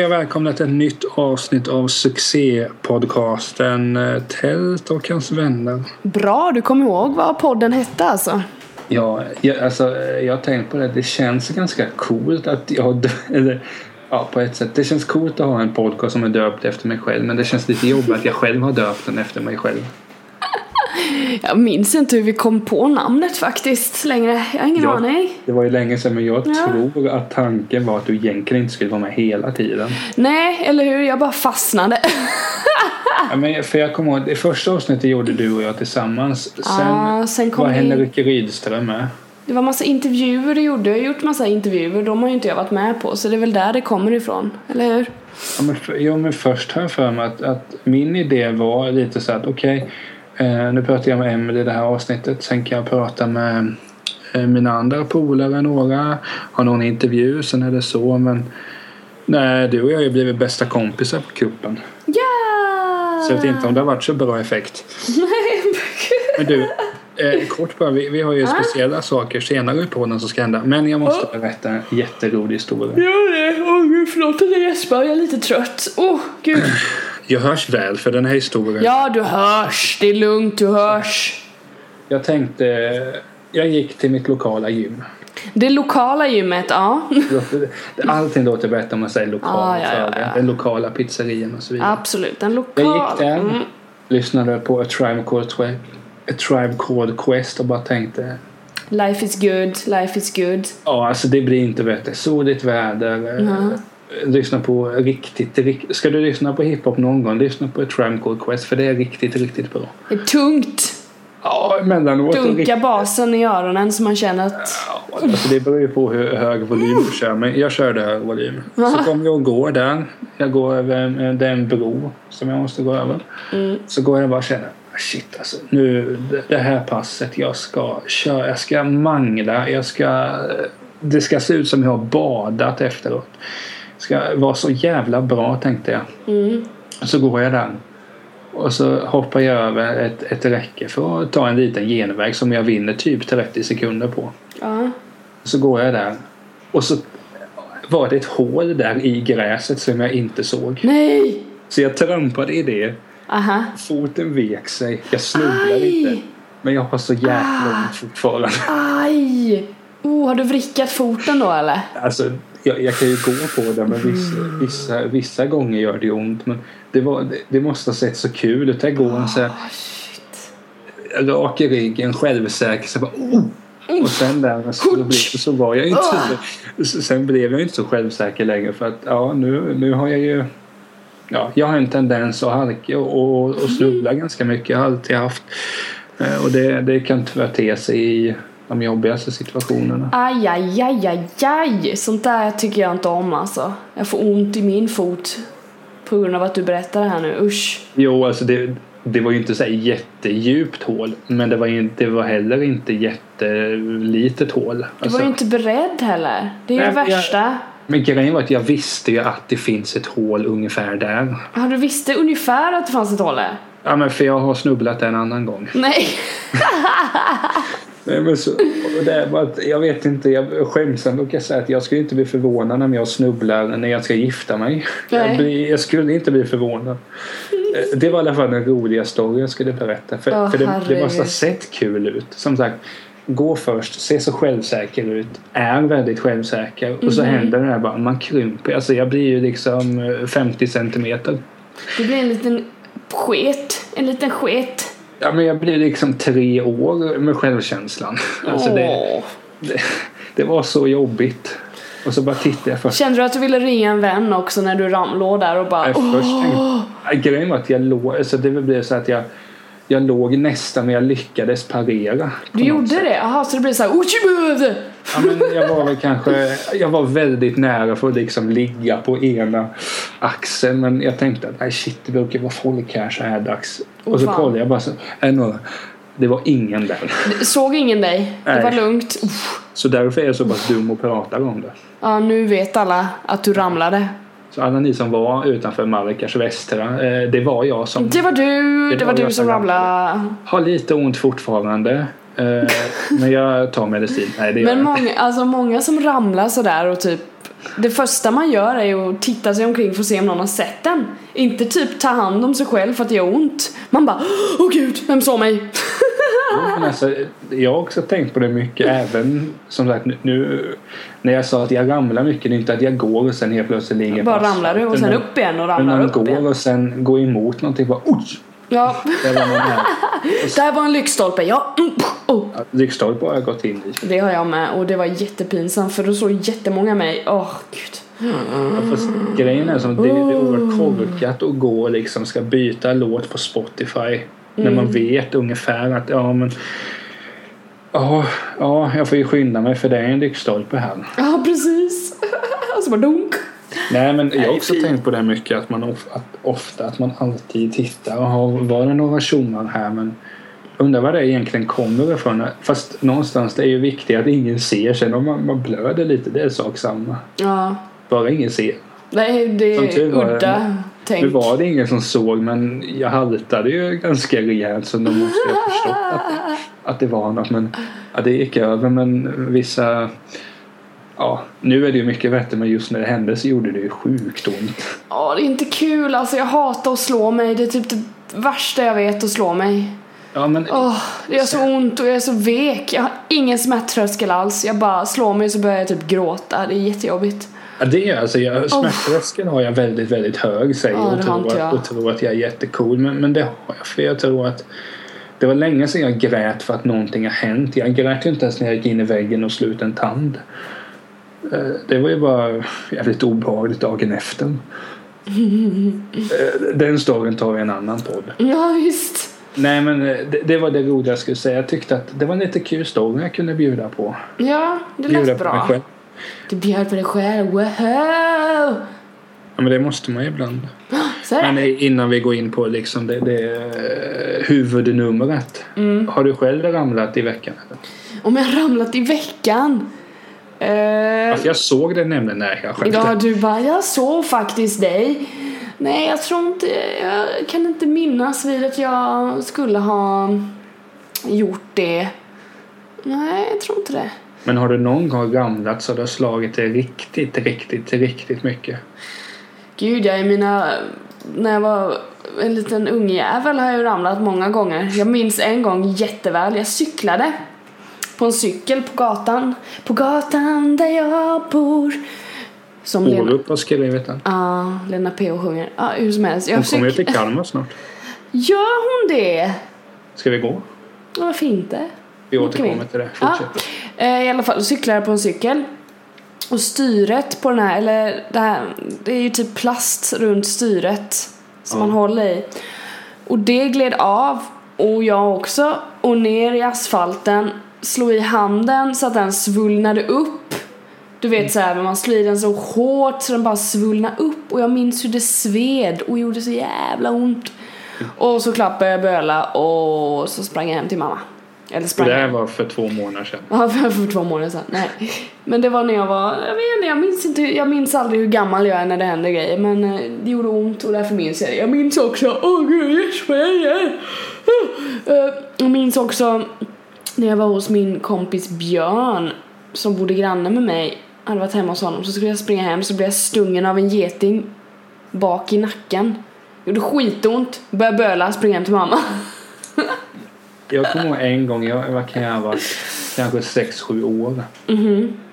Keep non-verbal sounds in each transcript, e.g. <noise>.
Hej och välkomna till ett nytt avsnitt av succépodcasten eh, Tält och hans vänner. Bra, du kommer ihåg vad podden hette alltså? Ja, jag, alltså, jag har tänkt på det. Det känns ganska coolt att jag... <laughs> Eller, ja, på ett sätt. Det känns coolt att ha en podcast som är döpt efter mig själv. Men det känns lite jobbigt att jag själv har döpt den efter mig själv. Jag minns inte hur vi kom på namnet faktiskt längre. Jag har ingen Ja. aning. Det var ju länge sedan men jag Ja. tror att tanken var att du egentligen inte skulle vara med hela tiden. Nej, eller hur? Jag bara fastnade. Ja, men för jag kommer ihåg, det första avsnittet gjorde du och jag tillsammans. Sen, Ah, sen var vi- Henrik Rydström med. Det var massa intervjuer du gjorde. Jag har gjort massa intervjuer. De har ju inte jag varit med på. Så det är väl där det kommer ifrån. Eller hur? Ja, men, för, ja, men först har jag för mig att, att min idé var lite så att okej, eh, nu pratar jag med Emelie i det här avsnittet. Sen kan jag prata med eh, mina andra polare, några. Ha någon intervju, sen är det så. Men nej, du och jag har ju blivit bästa kompisar på kuppen. Ja! Så jag vet inte om det har varit så bra effekt. <laughs> Men du, eh, kort bara. Vi, vi har ju speciella saker senare i podden som ska hända. Men jag måste berätta en jätterolig historia. Gör det! Åh gud, förlåt att jag gäspar. Jag är lite trött. Åh, gud. Jag hörs väl för den här historien. Ja, du hörs. Det är lugnt, du hörs. Jag tänkte, jag gick till mitt lokala gym. Det lokala gymmet, ja. Allting låter bättre om man säger lokal. Ah, ja, ja, ja. Den lokala pizzerian och så vidare. Absolut, den Jag lokala. gick där, Mm. lyssnade på A Tribe Called, A Tribe Called Quest och bara tänkte Life is good, life is good. Ja, alltså det blir inte bättre. Soligt väder. eh, Lyssna på riktigt, rikt, Ska du lyssna på hiphop någon gång, lyssna på A Tribe Called Quest för det är riktigt, riktigt bra. Det är tungt. Ja, emellanåt. Dunka riktigt- basen i öronen så man känner att... Ja, alltså det beror ju på hur hög volym du kör. Men jag körde hög volym. Så Va? kommer jag och går där. Jag går över en, det är en bro som jag måste gå över. Så går jag och bara känner "Ah, Shit alltså, nu det- det här passet jag ska köra, jag ska mangla, jag ska Det ska se ut som jag har badat efteråt. Ska vara så jävla bra tänkte jag. Mm. Så går jag där. Och så hoppar jag över ett, ett räcke för att ta en liten genväg som jag vinner typ 30 sekunder på. Ja. Så går jag där och så var det ett hål där i gräset som jag inte såg. Nej! Så jag trampade i det. Aha. Foten vek sig. Jag snubblade Aj! inte. Men jag har så jäkla ont fortfarande. Aj! Oh, har du vrickat foten då eller? Alltså, jag, jag kan ju gå på det men vissa, vissa, vissa gånger gör det ont. Men det, var, det, det måste ha sett så kul ut. Jag går en så här, Ah, rak i ryggen, självsäker. Så bara, oh! Och sen där så, blev, så var jag inte så, Sen blev jag inte så självsäker längre för att ja nu, nu har jag ju Ja, jag har en tendens att halka och, och, och snubbla ganska mycket. Jag har alltid haft. Eh, Och det, det kan tyvärr te sig i de jobbigaste situationerna. Aj, aj, aj, aj, aj! Sånt där tycker jag inte om alltså. Jag får ont i min fot. På grund av att du berättar det här nu. Usch. Jo, alltså det, det var ju inte så här jättedjupt hål. Men det var, ju, det var heller inte jättelitet hål. Du Alltså, var ju inte beredd heller. Det är ju det Nej, jag- värsta. Men grejen var att jag visste ju att det finns ett hål ungefär där. Har du visste ungefär att det fanns ett hål där? Ja men för jag har snubblat en annan gång. Nej. <laughs> Nej, men så, det jag vet inte, jag skäms ändå kan säga att jag skulle inte bli förvånad om jag snubblar när jag ska gifta mig. Jag, blir, jag skulle inte bli förvånad. Eh, Det var i alla fall den roliga story jag skulle berätta. För, Åh, för det, det måste ha sett kul ut. Som sagt, gå först, se så självsäker ut, är väldigt självsäker och så Mhm. händer det här bara, man krymper. Alltså jag blir ju liksom eh, 50 centimeter. Det blir en liten sket. En liten sket. Ja men jag blir liksom tre år med självkänslan. <laughs> Alltså det, det, det var så jobbigt. Och så bara tittade jag först. Kände du att du ville ringa en vän också när du ram, låg där och bara Nej, först tänkte, grejen var att jag låg, alltså det blev så att jag, jag låg nästan men jag lyckades parera. Du gjorde sätt. det? Jaha, så det blev såhär Uchibud! Ja, men jag var väl kanske, jag var väldigt nära för att liksom ligga på ena axeln men jag tänkte att nej shit det brukar vara folk här så här dags. Åh, och så fan. kollade jag bara så, är det några? Det var ingen där. Såg ingen dig? Det Nej. var lugnt. Uff. Så därför är jag så pass dum och pratar om det. Ja, nu vet alla att du ramlade. Så alla ni som var utanför Marrakesh västra, eh, det var jag som Det var du, det var du som ramlade. har lite ont fortfarande. Eh, men jag tar medicin. Nej, det Men många, alltså många som ramlar sådär och typ det första man gör är ju att titta sig omkring för att se om någon har sett den. Inte typ ta hand om sig själv för att det gör ont. Man bara åh gud, vem såg mig? Men alltså, jag har också tänkt på det mycket även som sagt nu- när jag sa att jag ramlar mycket det är inte att jag går och sen helt plötsligt ligger Bara ramlar du och sen men- upp igen och Men ramlar man upp går igen. och sen går emot någonting bara oj! Ja, Det var <laughs> där var en lyktstolpe. Ja, mm, oh. Lyktstolpe har jag gått in i. Det har jag med och det var jättepinsamt för då såg jättemånga mig. Åh gud. Ja, fast grejen är som det, det är oerhört korkat att gå och liksom ska byta låt på Spotify. När Mm. man vet ungefär att ja men Ja, ja, jag får ju skynda mig för det är en lyktstolpe här. Ja, precis. Och så bara dunk. Nej men jag har också fy. tänkt på det mycket att man of, att, ofta att man alltid tittar och har, var det några tjommar här men undrar vad det egentligen kommer ifrån. Fast någonstans det är ju viktigt att ingen ser sen om man, man blöder lite det är sak samma. Ja. Bara ingen ser. Nej, det är tur udda Nu tänk. var det ingen som såg men jag haltade ju ganska rejält så de måste ha förstått att, att det var något. Men ja, det gick över men vissa Ja, nu är det ju mycket bättre men just när det hände så gjorde det ju sjukt ont. Ja, det är inte kul. Alltså jag hatar att slå mig. Det är typ det värsta jag vet att slå mig. Ja men Åh, det gör så ont och jag är så vek. Jag har ingen smärttröskel alls. Jag bara slår mig så börjar jag typ gråta. Det är jättejobbigt. Ja, det är alltså, jag, smärttröskeln har jag väldigt, väldigt hög säger Ja, och, tror att, jag. och tror att jag är jättecool. Men, men det har jag för jag tror att det var länge sedan jag grät för att någonting har hänt. Jag grät ju inte ens när jag gick in i väggen och slog ut en tand. Eh, Det var ju bara jävligt obehagligt dagen efter. <laughs> Eh, Den storyn tar vi en annan podd. Ja, visst. Nej men eh, det, det var det roliga jag skulle säga. Jag tyckte att det var en lite kul story jag kunde bjuda på. Ja, det Bjuda lät på mig bra. själv. Du bjöd på dig själv. Wow! Ja men det måste man ju ibland. Men innan vi går in på liksom det, det eh, huvudnumret. Mm. Har du själv ramlat i veckan? Eller? Om jag ramlat i veckan? Eh, för jag såg det nämligen. Nej, jag skämtar. Ja, du bara, jag såg faktiskt dig. Nej, jag tror inte, jag kan inte minnas vid att jag skulle ha gjort det. Nej, jag tror inte det. Men har du någon gång ramlat så du har slagit dig riktigt, riktigt, riktigt mycket? Gud, jag är mina... När jag var en liten ungjävel har jag ramlat många gånger. Jag minns en gång jätteväl. Jag cyklade på en cykel på gatan. På gatan där jag bor. Som Lena... Orup har skrivit den. Ja, Lena P.O. sjunger. Ja, hur som helst. Jag Hon kommer ju cyk- till Kalmar snart. Gör hon det? Ska vi gå? Varför inte? Vi återkommer till det. Fortsätt. eh, i alla fall cyklar jag på en cykel. Och styret på den här, eller det här, det är ju typ plast runt styret som Ja. man håller i. Och det gled av, och jag också, och ner i asfalten, slog i handen så att den svullnade upp. Du vet såhär, men man slår i den så hårt så den bara svullnade upp och jag minns hur det sved och gjorde så jävla ont. Och så klappade jag böla och så sprang jag hem till mamma. Eller sprang det här var för två månader sedan. Ja, för, för två månader sedan. Nej. Men det var när jag var, jag vet inte, jag minns inte, jag minns aldrig hur gammal jag är när det händer grejer. Men eh, det gjorde ont och därför minns jag det. Jag minns också, åh gud, jag svär. Eh, Jag minns också när jag var hos min kompis Björn som bodde granne med mig. Jag hade varit hemma hos honom så skulle jag springa hem så blev jag stungen av en geting bak i nacken. Gjorde skitont, började böla, springa hem till mamma. Jag kommer ihåg en gång, jag, vad kan jag ha varit? Kanske 6-7 år.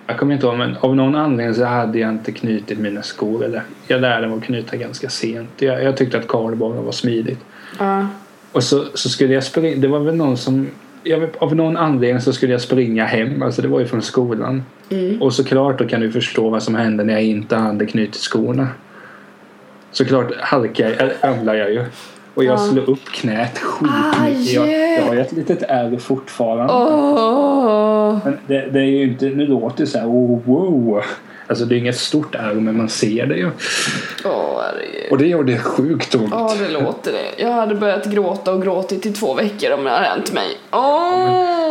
Jag kommer inte ihåg men av någon anledning så hade jag inte knutit mina skor. Eller jag lärde mig att knyta ganska sent. Jag, jag tyckte att kardborre var smidigt. Ja. Och så, så skulle jag springa, det var väl någon som jag av någon anledning så skulle jag springa hem, alltså det var ju från skolan. Och såklart då kan du förstå vad som hände när jag inte hade knutit skorna. Såklart halkade jag, ramlade jag ju. Och jag Ja. slog upp knät skitmycket. Jag, jag har ju ett litet ärr fortfarande. Åh. Men det, det är ju inte, nu låter det så här, oh, wow. Alltså det är inget stort ärr men man ser det ju. Herregud. Och det gör det sjukt ont. Ja, det låter det. Jag hade börjat gråta och gråtit i två veckor om det hade hänt mig. Åh,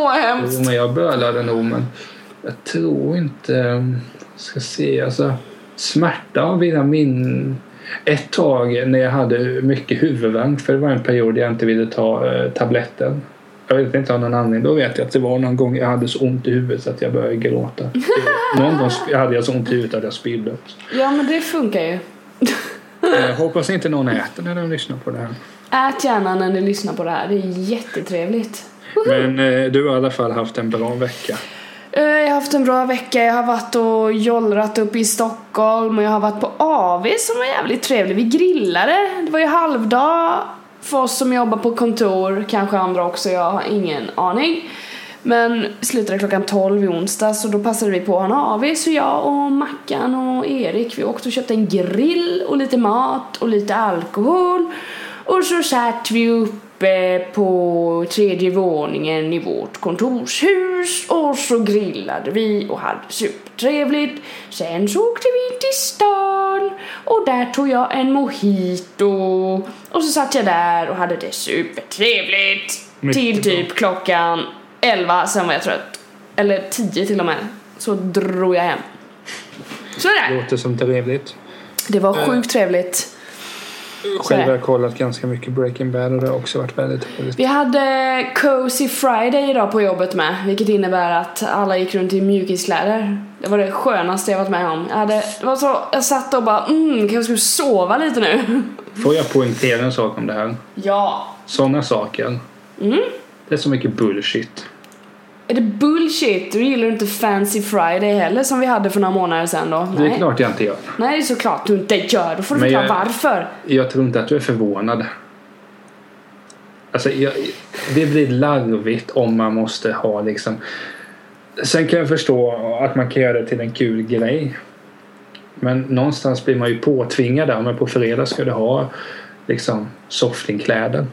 vad Jo, hemskt. men jag bölade nog men jag tror inte... Ska se alltså. Smärta vill jag min... Ett tag när jag hade mycket huvudvärk för det var en period jag inte ville ta eh, tabletten. Jag vet inte av någon anledning. Då vet jag att det var någon gång jag hade så ont i huvudet så att jag började gråta. <laughs> någon gång hade jag så ont i huvudet att jag spydde. Ja, men det funkar ju. Jag hoppas inte någon äter när de lyssnar på det här. Ät gärna när ni lyssnar på det här. Det är jättetrevligt. Men eh, du har i alla fall haft en bra vecka. Eh, jag har haft en bra vecka. Jag har varit och jollrat upp i Stockholm och jag har varit på AV som var jävligt trevlig. Vi grillade. Det var ju halvdag för oss som jobbar på kontor, kanske andra också, jag har ingen aning. Men slutade klockan 12 i onsdags och då passade vi på att ha en AV så jag och Mackan och Erik vi åkte och köpte en grill och lite mat och lite alkohol och så satt vi upp uppe på tredje våningen i vårt kontorshus och så grillade vi och hade supertrevligt. Sen så åkte vi till stan och där tog jag en mojito och så satt jag där och hade det supertrevligt Mycket till bra. typ klockan 11, sen var jag trött. Eller 10 till och med. Så drog jag hem. Så är det. Låter som trevligt. Det var sjukt trevligt. Själv har jag kollat ganska mycket Breaking Bad och det har också varit väldigt trevligt. Vi hade Cozy Friday idag på jobbet med, vilket innebär att alla gick runt i mjukiskläder. Det var det skönaste jag varit med om. Jag, hade, det var så, jag satt och bara mm, kanske skulle sova lite nu. Får jag poängtera en sak om det här? Ja. Sådana saker. Mm. Det är så mycket bullshit. Är det bullshit? Du gillar inte Fancy Friday heller som vi hade för några månader sedan då? Det är Nej. klart jag inte gör. Nej, det är såklart du inte gör. Då får du Men förklara jag- varför. Jag tror inte att du är förvånad. Alltså, jag, det blir larvigt om man måste ha liksom... Sen kan jag förstå att man kan göra det till en kul grej. Men någonstans blir man ju påtvingad där. Men på fredag ska du ha liksom softlingkläder.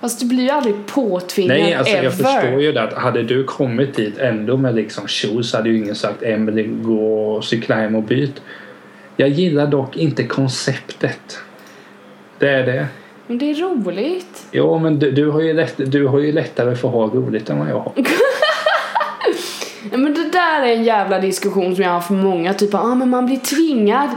Fast du blir ju aldrig påtvingad Nej, alltså ever. jag förstår ju det att hade du kommit dit ändå med liksom shoes hade ju ingen sagt Emily gå och cykla hem och byt. Jag gillar dock inte konceptet. Det är det. Men det är roligt. Jo, men du, du, har ju lätt, du har ju lättare för att ha roligt än vad jag har. <laughs> Ja, men det där är en jävla diskussion som jag har haft med många. Typ ah, men man blir tvingad.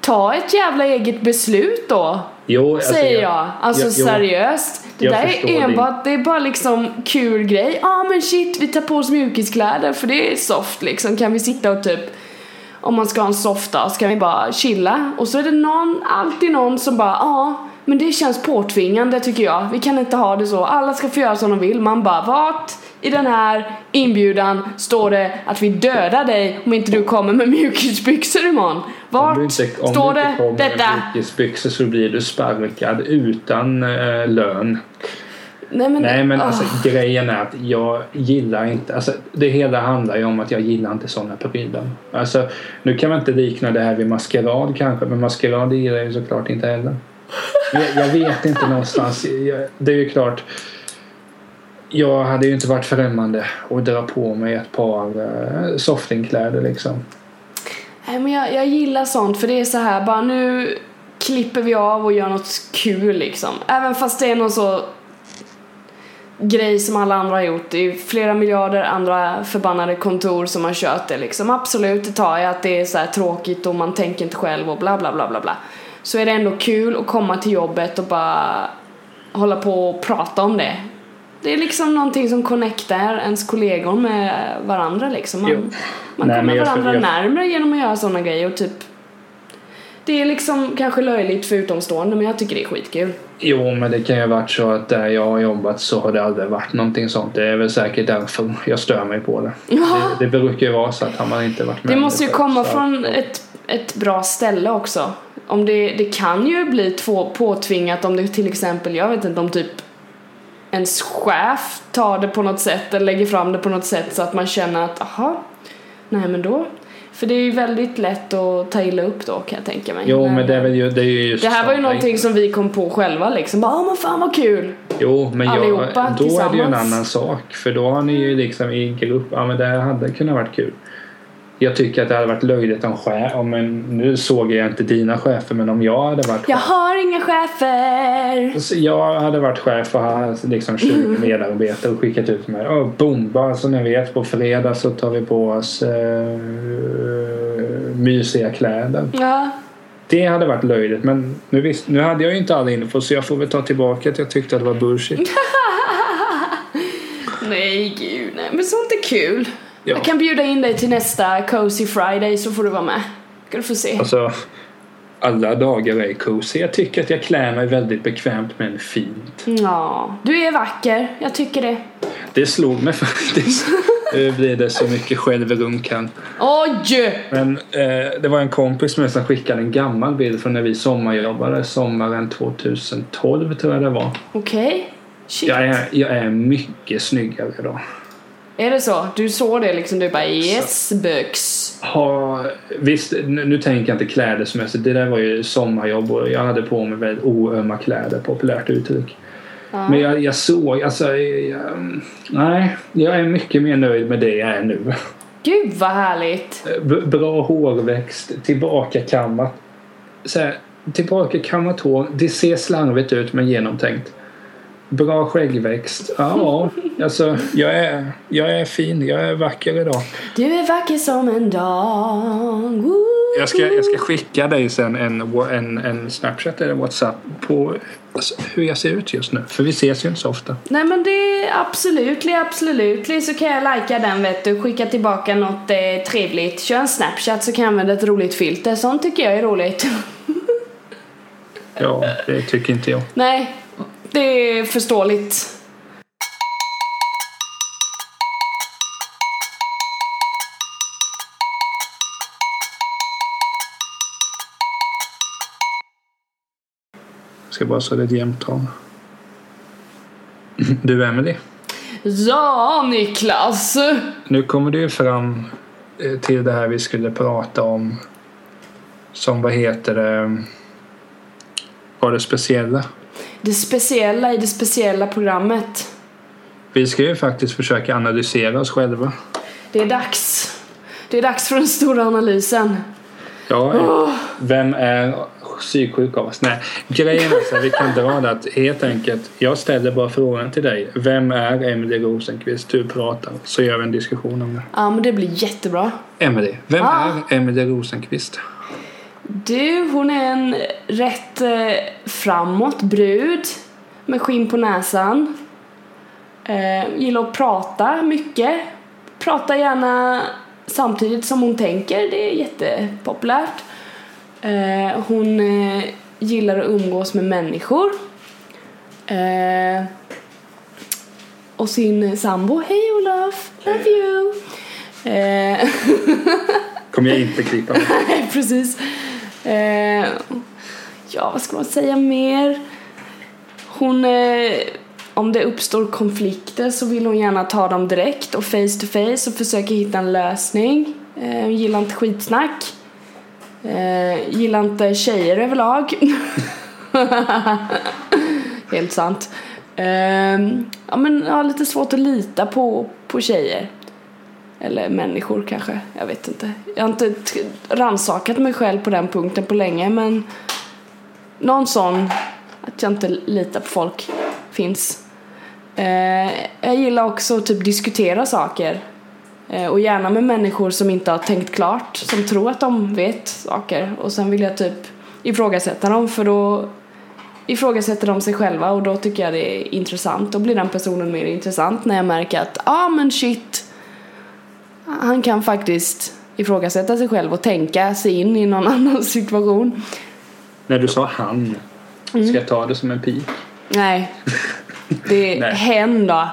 Ta ett jävla eget beslut då. Jo, alltså, säger jag. Alltså jag- seriöst. Det där är din- enbart, det är bara liksom kul grej. Ja ah, men shit, vi tar på oss mjukiskläder för det är soft liksom. Kan vi sitta och typ om man ska ha en soft dag så kan vi bara chilla. Och så är det någon, alltid någon som bara ja ah, men det känns påtvingande tycker jag. Vi kan inte ha det så. Alla ska få göra som de vill. Man bara vart i den här inbjudan står det att vi dödar dig om inte du kommer med mjukisbyxor imorgon. Om Vart du inte, om står du det inte kommer detta? med mjukisbyxor så blir du sparkad utan eh, lön. Nej men, Nej men alltså grejen är att jag gillar inte, alltså det hela handlar ju om att jag gillar inte sådana prylar. Alltså nu kan man inte likna det här vid maskerad kanske men maskerad gillar jag ju såklart inte heller. Jag, jag vet inte någonstans, jag, det är ju klart jag hade ju inte varit främmande att dra på mig ett par eh, softingkläder liksom. Nej men jag, jag gillar sånt för det är så här bara nu klipper vi av och gör något kul liksom. Även fast det är någon så grej som alla andra har gjort. Det är flera miljarder andra förbannade kontor som har kört det liksom. Absolut, det tar jag att det är så här tråkigt och man tänker inte själv och bla bla bla bla bla. Så är det ändå kul att komma till jobbet och bara hålla på och prata om det. Det är liksom någonting som connectar ens kollegor med varandra liksom. Jo. Man, man Nej, kommer varandra jag- närmare genom att göra sådana grejer och typ det är liksom kanske löjligt för utomstående men jag tycker det är skitkul. Jo, men det kan ju ha varit så att där jag har jobbat så har det aldrig varit någonting sånt. Det är väl säkert därför jag stör mig på det. Ja. Det, det brukar ju vara så att har man inte varit med Det måste ju förr komma så- från ett, ett bra ställe också. Om det, det kan ju bli två påtvingat om det till exempel, jag vet inte om typ ens chef tar det på något sätt eller lägger fram det på något sätt så att man känner att aha, nej men då. För det är ju väldigt lätt att ta illa upp då kan jag tänka mig. Jo, men det är väl ju, det är ju just Det här var ju någonting som vi kom på själva liksom. Bara, "Åh, men fan vad kul! Jo, men jag, allihopa då är det ju en annan sak. För då har ni ju liksom i grupp, ja men det hade kunnat varit kul. Jag tycker att det hade varit löjligt om chef, om en, nu såg jag inte dina chefer men om jag hade varit Jag chef. har inga chefer! Så Jag hade varit chef och haft liksom 20 medarbetare och skickat ut mig. Oh, boom, bara så ni vet på fredag så tar vi på oss eh, mysiga kläder. Ja, Det hade varit löjligt men nu, visst, nu hade jag ju inte all info så jag får väl ta tillbaka att jag tyckte att det var bullshit. <laughs> Nej gud, nej men sånt är kul. Ja. Jag kan bjuda in dig till nästa Cozy Friday så får du vara med. Ska du få se. Alltså, alla dagar är cozy. Jag tycker att jag klär mig väldigt bekvämt men fint. Ja, du är vacker. Jag tycker det. Det slog mig <laughs> faktiskt. Nu blir det så mycket självrunkan. Oj! Men eh, det var en kompis med som skickade en gammal bild från när vi sommarjobbade sommaren 2012 tror jag det var. Okej. Shit. Jag är, jag är mycket snyggare idag. Är det så? Du såg det liksom, du bara yes bux. Ha, visst, nu, nu tänker jag inte klädesmässigt. Det där var ju sommarjobb och jag hade på mig väldigt oömma kläder, populärt uttryck. Ja. Men jag, jag såg, alltså, jag, nej, jag är mycket mer nöjd med det jag är nu. Gud vad härligt. B- bra hårväxt, tillbakakammat. Så här, tillbakakammat hår, det ser slarvigt ut men genomtänkt. Bra skäggväxt. Ja, alltså jag är, jag är fin, jag är vacker idag. Du är vacker som en dag. Woo. Jag ska, jag ska skicka dig sen en, en, en Snapchat eller Whatsapp på alltså, hur jag ser ut just nu. För vi ses ju inte så ofta. Nej men det är absolut, absolut så kan jag lajka den vet du, skicka tillbaka något eh, trevligt. Kör en snapchat så kan jag använda ett roligt filter, sånt tycker jag är roligt. <laughs> Ja, det tycker inte jag. Nej, det är förståeligt. Jag ska bara så det är ett jämnt tal. Du Emily, Ja, Niklas! nu kommer du fram eh, till det här vi skulle prata om. Som vad heter det? Var det speciella? Det speciella i det speciella programmet. Vi ska ju faktiskt försöka analysera oss själva. Det är dags. Det är dags för den stora analysen. Ja, Åh. vem är psyksjuk av oss? Nej, grejen är så här, vi kan dra det att helt enkelt, jag ställer bara frågan till dig. Vem är Emily Rosenqvist? Du pratar, så gör vi en diskussion om det. Ja, men det blir jättebra. Emily, vem Ah. är Emily Rosenqvist? Du, hon är en rätt eh, framåt brud med skinn på näsan. Eh, gillar att prata mycket. Pratar gärna samtidigt som hon tänker, det är jättepopulärt. Eh, hon eh, gillar att umgås med människor. Eh, och sin sambo, hej Olof, love you. Eh, <laughs> Kommer jag inte klippa. Nej, precis. Eh, ja, vad ska man säga mer? Hon, eh, om det uppstår konflikter så vill hon gärna ta dem direkt och face to face och försöka hitta en lösning. Eh, hon gillar inte skitsnack. Eh, gillar inte tjejer överlag. <laughs> Helt sant. Eh, ja, men har lite svårt att lita på, på tjejer. Eller människor kanske, jag vet inte. Jag har inte ransakat mig själv på den punkten på länge men någon sån att jag inte litar på folk finns. Eh, jag gillar också att typ diskutera saker. Eh, och gärna med människor som inte har tänkt klart, som tror att de vet saker. Och sen vill jag typ ifrågasätta dem för då ifrågasätter de sig själva och då tycker jag det är intressant. Då blir den personen mer intressant när jag märker att ja ah, men shit han kan faktiskt ifrågasätta sig själv och tänka sig in i någon <laughs> annan situation. När du sa han, ska Mm. jag ta det som en pik? Nej, det är <laughs> Nej. hen då.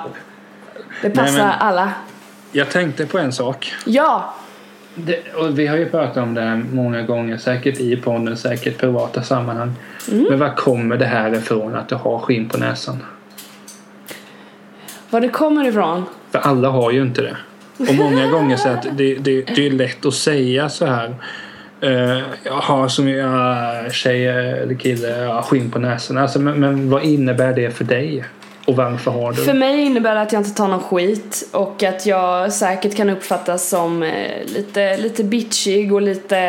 Det passar men- alla. Jag tänkte på en sak. Ja, Det, och vi har ju pratat om det här många gånger, säkert i podden, säkert privata sammanhang. Mm. Men var kommer det här ifrån att du har skinn på näsan? var det kommer ifrån. För alla har ju inte det. Och många gånger så att det, det, det är lätt att säga så här. Eh, uh, jag har som jag tjej eller kille, jag har skinn på näsan. Alltså, men, men vad innebär det för dig? Och varför har du För mig innebär det att jag inte tar någon skit och att jag säkert kan uppfattas som eh, lite, lite bitchig och lite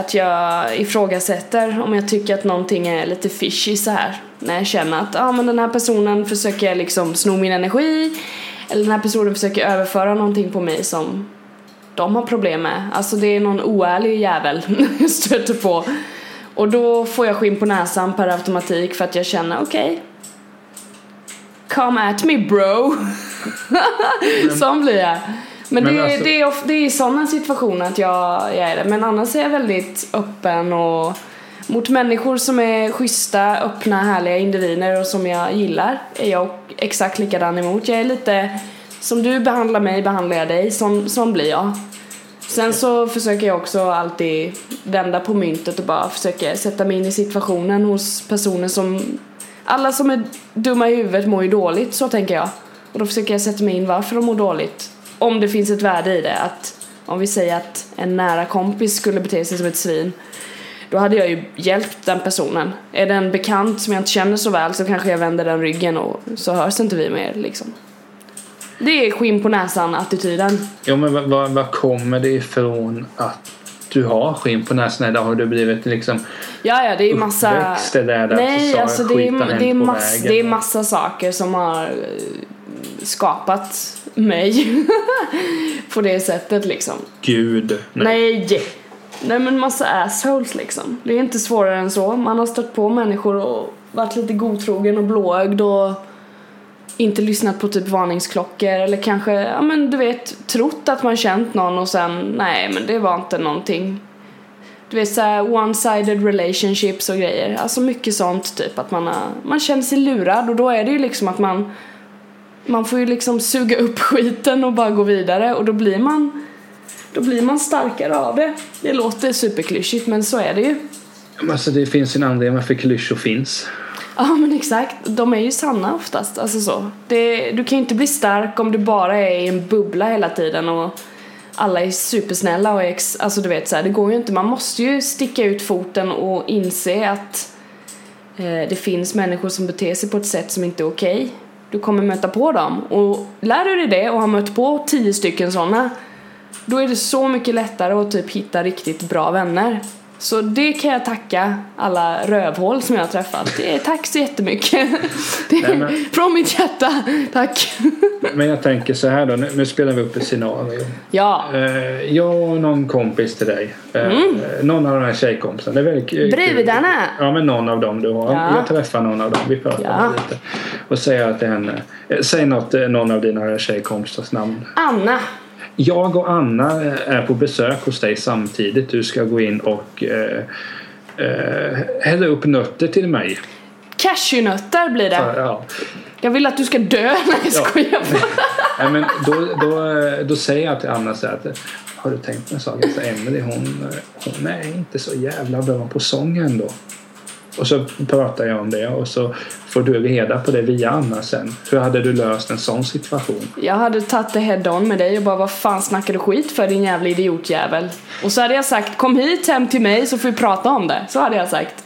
att jag ifrågasätter om jag tycker att någonting är lite fishy så här. När jag känner att ah, men den här personen försöker liksom sno min energi eller den här personen försöker överföra någonting på mig som de har problem med. Alltså det är någon oärlig jävel <laughs> jag stöter på. Och då får jag skinn på näsan per automatik för att jag känner okej, Come at me bro. <laughs> Sån blir jag. Men, Men det, alltså- det, är, det är i sådana situationer att jag, jag är det. Men annars är jag väldigt öppen och mot människor som är schyssta, öppna, härliga individer och som jag gillar är jag exakt likadan emot. Jag är lite som du behandlar mig behandlar jag dig, sån, sån blir jag. Sen så försöker jag också alltid vända på myntet och bara försöka sätta mig in i situationen hos personer som alla som är dumma i huvudet mår ju dåligt, så tänker jag. Och då försöker jag sätta mig in varför de mår dåligt. Om det finns ett värde i det. Att om vi säger att en nära kompis skulle bete sig som ett svin. Då hade jag ju hjälpt den personen. Är det en bekant som jag inte känner så väl så kanske jag vänder den ryggen och så hörs inte vi mer liksom. Det är skinn på näsan attityden. Ja, men vad, vad, kommer det ifrån att du har skinn på näsan? Eller har du blivit liksom Ja, ja, det är massa... uppväxt eller är det att Nej, så alltså det är, det, är mass, det är massa saker som har eh, skapat mig <laughs> på det sättet liksom. Gud. Nej. Nej Nej men massa assholes liksom. Det är inte svårare än så. Man har stött på människor och varit lite godtrogen och blåögd och inte lyssnat på typ varningsklockor eller kanske, ja men du vet, trott att man känt någon och sen, nej men det var inte någonting. Du vet såhär one-sided relationships och grejer. Alltså mycket sånt typ att man har, man känner sig lurad och då är det ju liksom att man man får ju liksom suga upp <laughs> skiten och bara gå vidare och då blir man då blir man starkare av det. Det låter superklyschigt men så är det ju. Alltså, det finns en anledning varför klyschor finns. Ja men exakt, de är ju sanna oftast. Alltså så. Det, du kan ju inte bli stark om du bara är i en bubbla hela tiden och alla är supersnälla och ex, alltså du vet så här, det går ju inte. Man måste ju sticka ut foten och inse att eh, det finns människor som beter sig på ett sätt som inte är okej. Du kommer möta på dem och lär du dig det och har mött på tio stycken sådana då är det så mycket lättare att typ hitta riktigt bra vänner. Så det kan jag tacka alla rövhål som jag har träffat. Det är, tack så jättemycket. <laughs> Det är, Nej, men- Från mitt hjärta, tack. Men jag tänker så här då. Nu, nu spelar vi upp ett scenario. Ja, Eh, jag och någon kompis till dig. Eh, Någon av de här tjejkompisarna. Det är väldigt kul. Brudarna. Ja men någon av dem du har. Ja. Jag träffar någon av dem. Vi pratar Ja. lite. Och säger att det är henne. Eh, Säg något, någon av dina tjejkompisars namn. Anna. Jag och Anna är på besök hos dig samtidigt. Du ska gå in och eh, eh, hälla upp nötter till mig. Cashewnötter blir det. Ja. Jag vill att du ska dö. <laughs> Nej, jag Ja. skojar bara. <laughs> Nej, men då, då, då säger jag till Anna så att har du tänkt på en sak? Alltså, Emelie hon, hon är inte så jävla bra på sång ändå. Och så pratar jag om det och så får du reda på det via Anna sen. Hur hade du löst en sån situation? Jag hade tagit det head on med dig och bara vad fan snackar du skit för din jävla idiotjävel? Och så hade jag sagt kom hit hem till mig så får vi prata om det. Så hade jag sagt.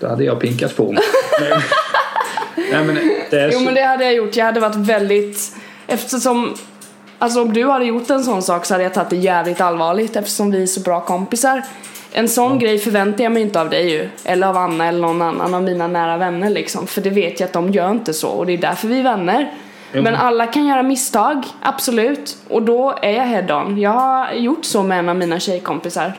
Då hade jag pinkat på. <laughs> Men, nej, men det är Jo så, men det hade jag gjort. Jag hade varit väldigt eftersom Alltså om du hade gjort en sån sak så hade jag tagit det jävligt allvarligt eftersom vi är så bra kompisar. En sån grej förväntar jag mig inte av dig ju. Eller av Anna eller någon annan av mina nära vänner liksom. För det vet jag att de gör inte så och det är därför vi är vänner. Men alla kan göra misstag, absolut. Och då är jag head on. Jag har gjort så med en av mina tjejkompisar.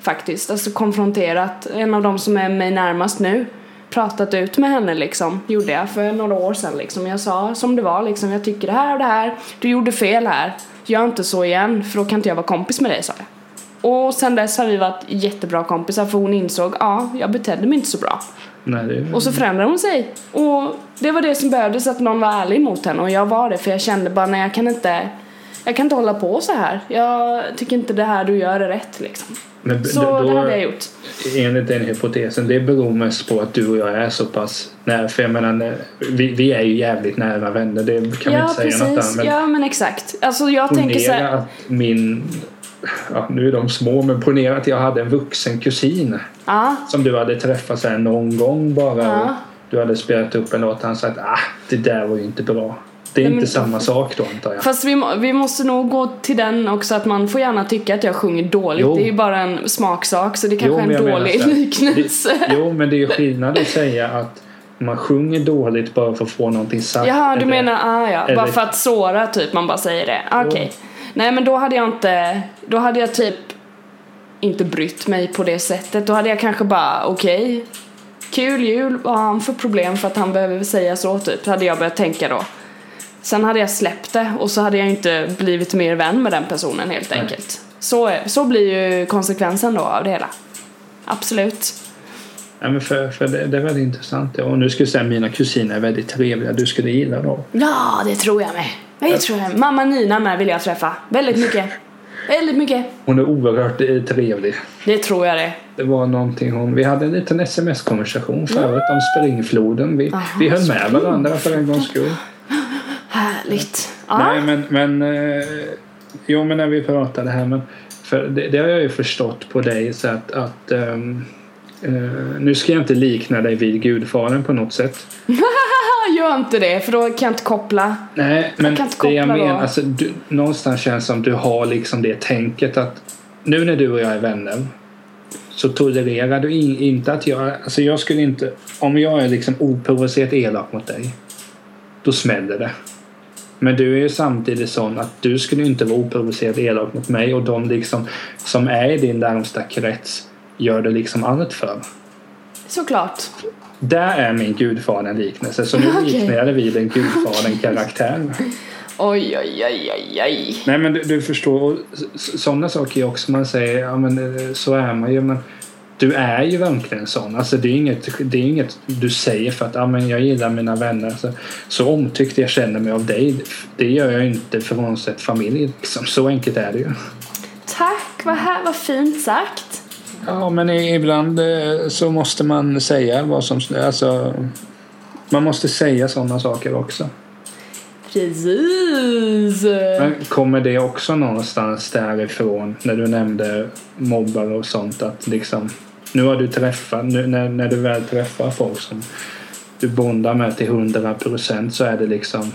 Faktiskt. Alltså konfronterat en av dem som är mig närmast nu. Pratat ut med henne liksom. Gjorde jag för några år sedan liksom. Jag sa som det var liksom. Jag tycker det här och det här. Du gjorde fel här. Gör inte så igen för då kan inte jag vara kompis med dig sa jag. Och sen dess har vi varit jättebra kompisar för hon insåg ja, jag betedde mig inte så bra. nej, det, Och så förändrade hon sig. Och det var det som behövdes, att någon var ärlig mot henne. Och jag var det, för jag kände bara, nej jag kan inte, jag kan inte hålla på så här. Jag tycker inte det här du gör är rätt liksom. men Så då- det hade jag gjort. enligt den hypotesen, det beror mest på att du och jag är så pass nära. För jag menar, vi, vi är ju jävligt nära vänner. Det kan vi ja, inte säga något precis. annat. Men Ja, men exakt. Alltså jag tänker så här, att min... Ja, nu är de små, men ponera att jag hade en vuxen kusin ja, som du hade träffat så någon gång bara. Ja. Och du hade spelat upp en låt och han sagt ah, det där var ju inte bra. Det är Nej, inte men- samma sak då antar jag. Fast vi, må- vi måste nog gå till den också att man får gärna tycka att jag sjunger dåligt. Jo. Det är ju bara en smaksak så det kanske är en dålig liknelse. Det, <laughs> jo, men det är ju skillnad att säga att man sjunger dåligt bara för att få någonting sagt. Jaha, du eller- menar, ah, ja, bara eller- för att såra typ, man bara säger det. Okej. Nej men då hade jag inte, då hade jag typ inte brytt mig på det sättet. Då hade jag kanske bara, okej, kul jul, vad har han för problem för att han behöver säga så typ? Hade jag börjat tänka då. Sen hade jag släppt det och så hade jag inte blivit mer vän med den personen helt Nej. enkelt. Så, så blir ju konsekvensen då av det hela. Absolut. Ja, men för, för det, det är väldigt intressant. Och nu ska jag säga att mina kusiner är väldigt trevliga. Du skulle gilla dem. Ja, det tror jag med. Det tror jag. Mamma Nina med vill jag träffa. Väldigt mycket. Väldigt mycket. Hon är oerhört eh, trevlig. Det tror jag det. Det var någonting hon... Vi hade en liten sms-konversation förut om springfloden. Vi, Aha, vi höll med varandra för en gångs skull. Härligt. Ja. Nej, men... men eh, jo, men när vi pratade här. Men, för det, det har jag ju förstått på dig så att... att ehm, eh, nu ska jag inte likna dig vid Gudfadern på något sätt. <laughs> Gör inte det för då kan jag inte koppla. Nej, men inte det jag menar, alltså, du, någonstans känns som du har liksom det tänket att nu när du och jag är vänner så tolererar du in, inte att jag, alltså jag skulle inte, om jag är liksom oprovocerat elak mot dig, då smäller det. Men du är ju samtidigt sån att du skulle inte vara oprovocerat elak mot mig och de liksom som är i din närmsta krets gör det liksom allt för. Såklart. Där är min gudfadern-liknelse, så nu <laughs> Okej. liknar jag det vid en gudfadern-karaktär. Oj, oj, oj, oj, oj. Nej men du, du förstår, sådana saker är också man säger, ja men eh, så är man ju men du är ju verkligen sån. Alltså det är inget, det är inget du säger för att ja, men jag gillar mina vänner. Så, så omtyckt jag känner mig av dig, det gör jag inte frånsett familj. Liksom. Så enkelt är det ju. Tack, vad, här, vad fint sagt. Ja men ibland eh, så måste man säga vad som, alltså man måste säga sådana saker också. Precis. Men kommer det också någonstans därifrån när du nämnde mobbare och sånt att liksom nu har du träffat, nu, när, när du väl träffar folk som du bondar med till 100 procent så är det liksom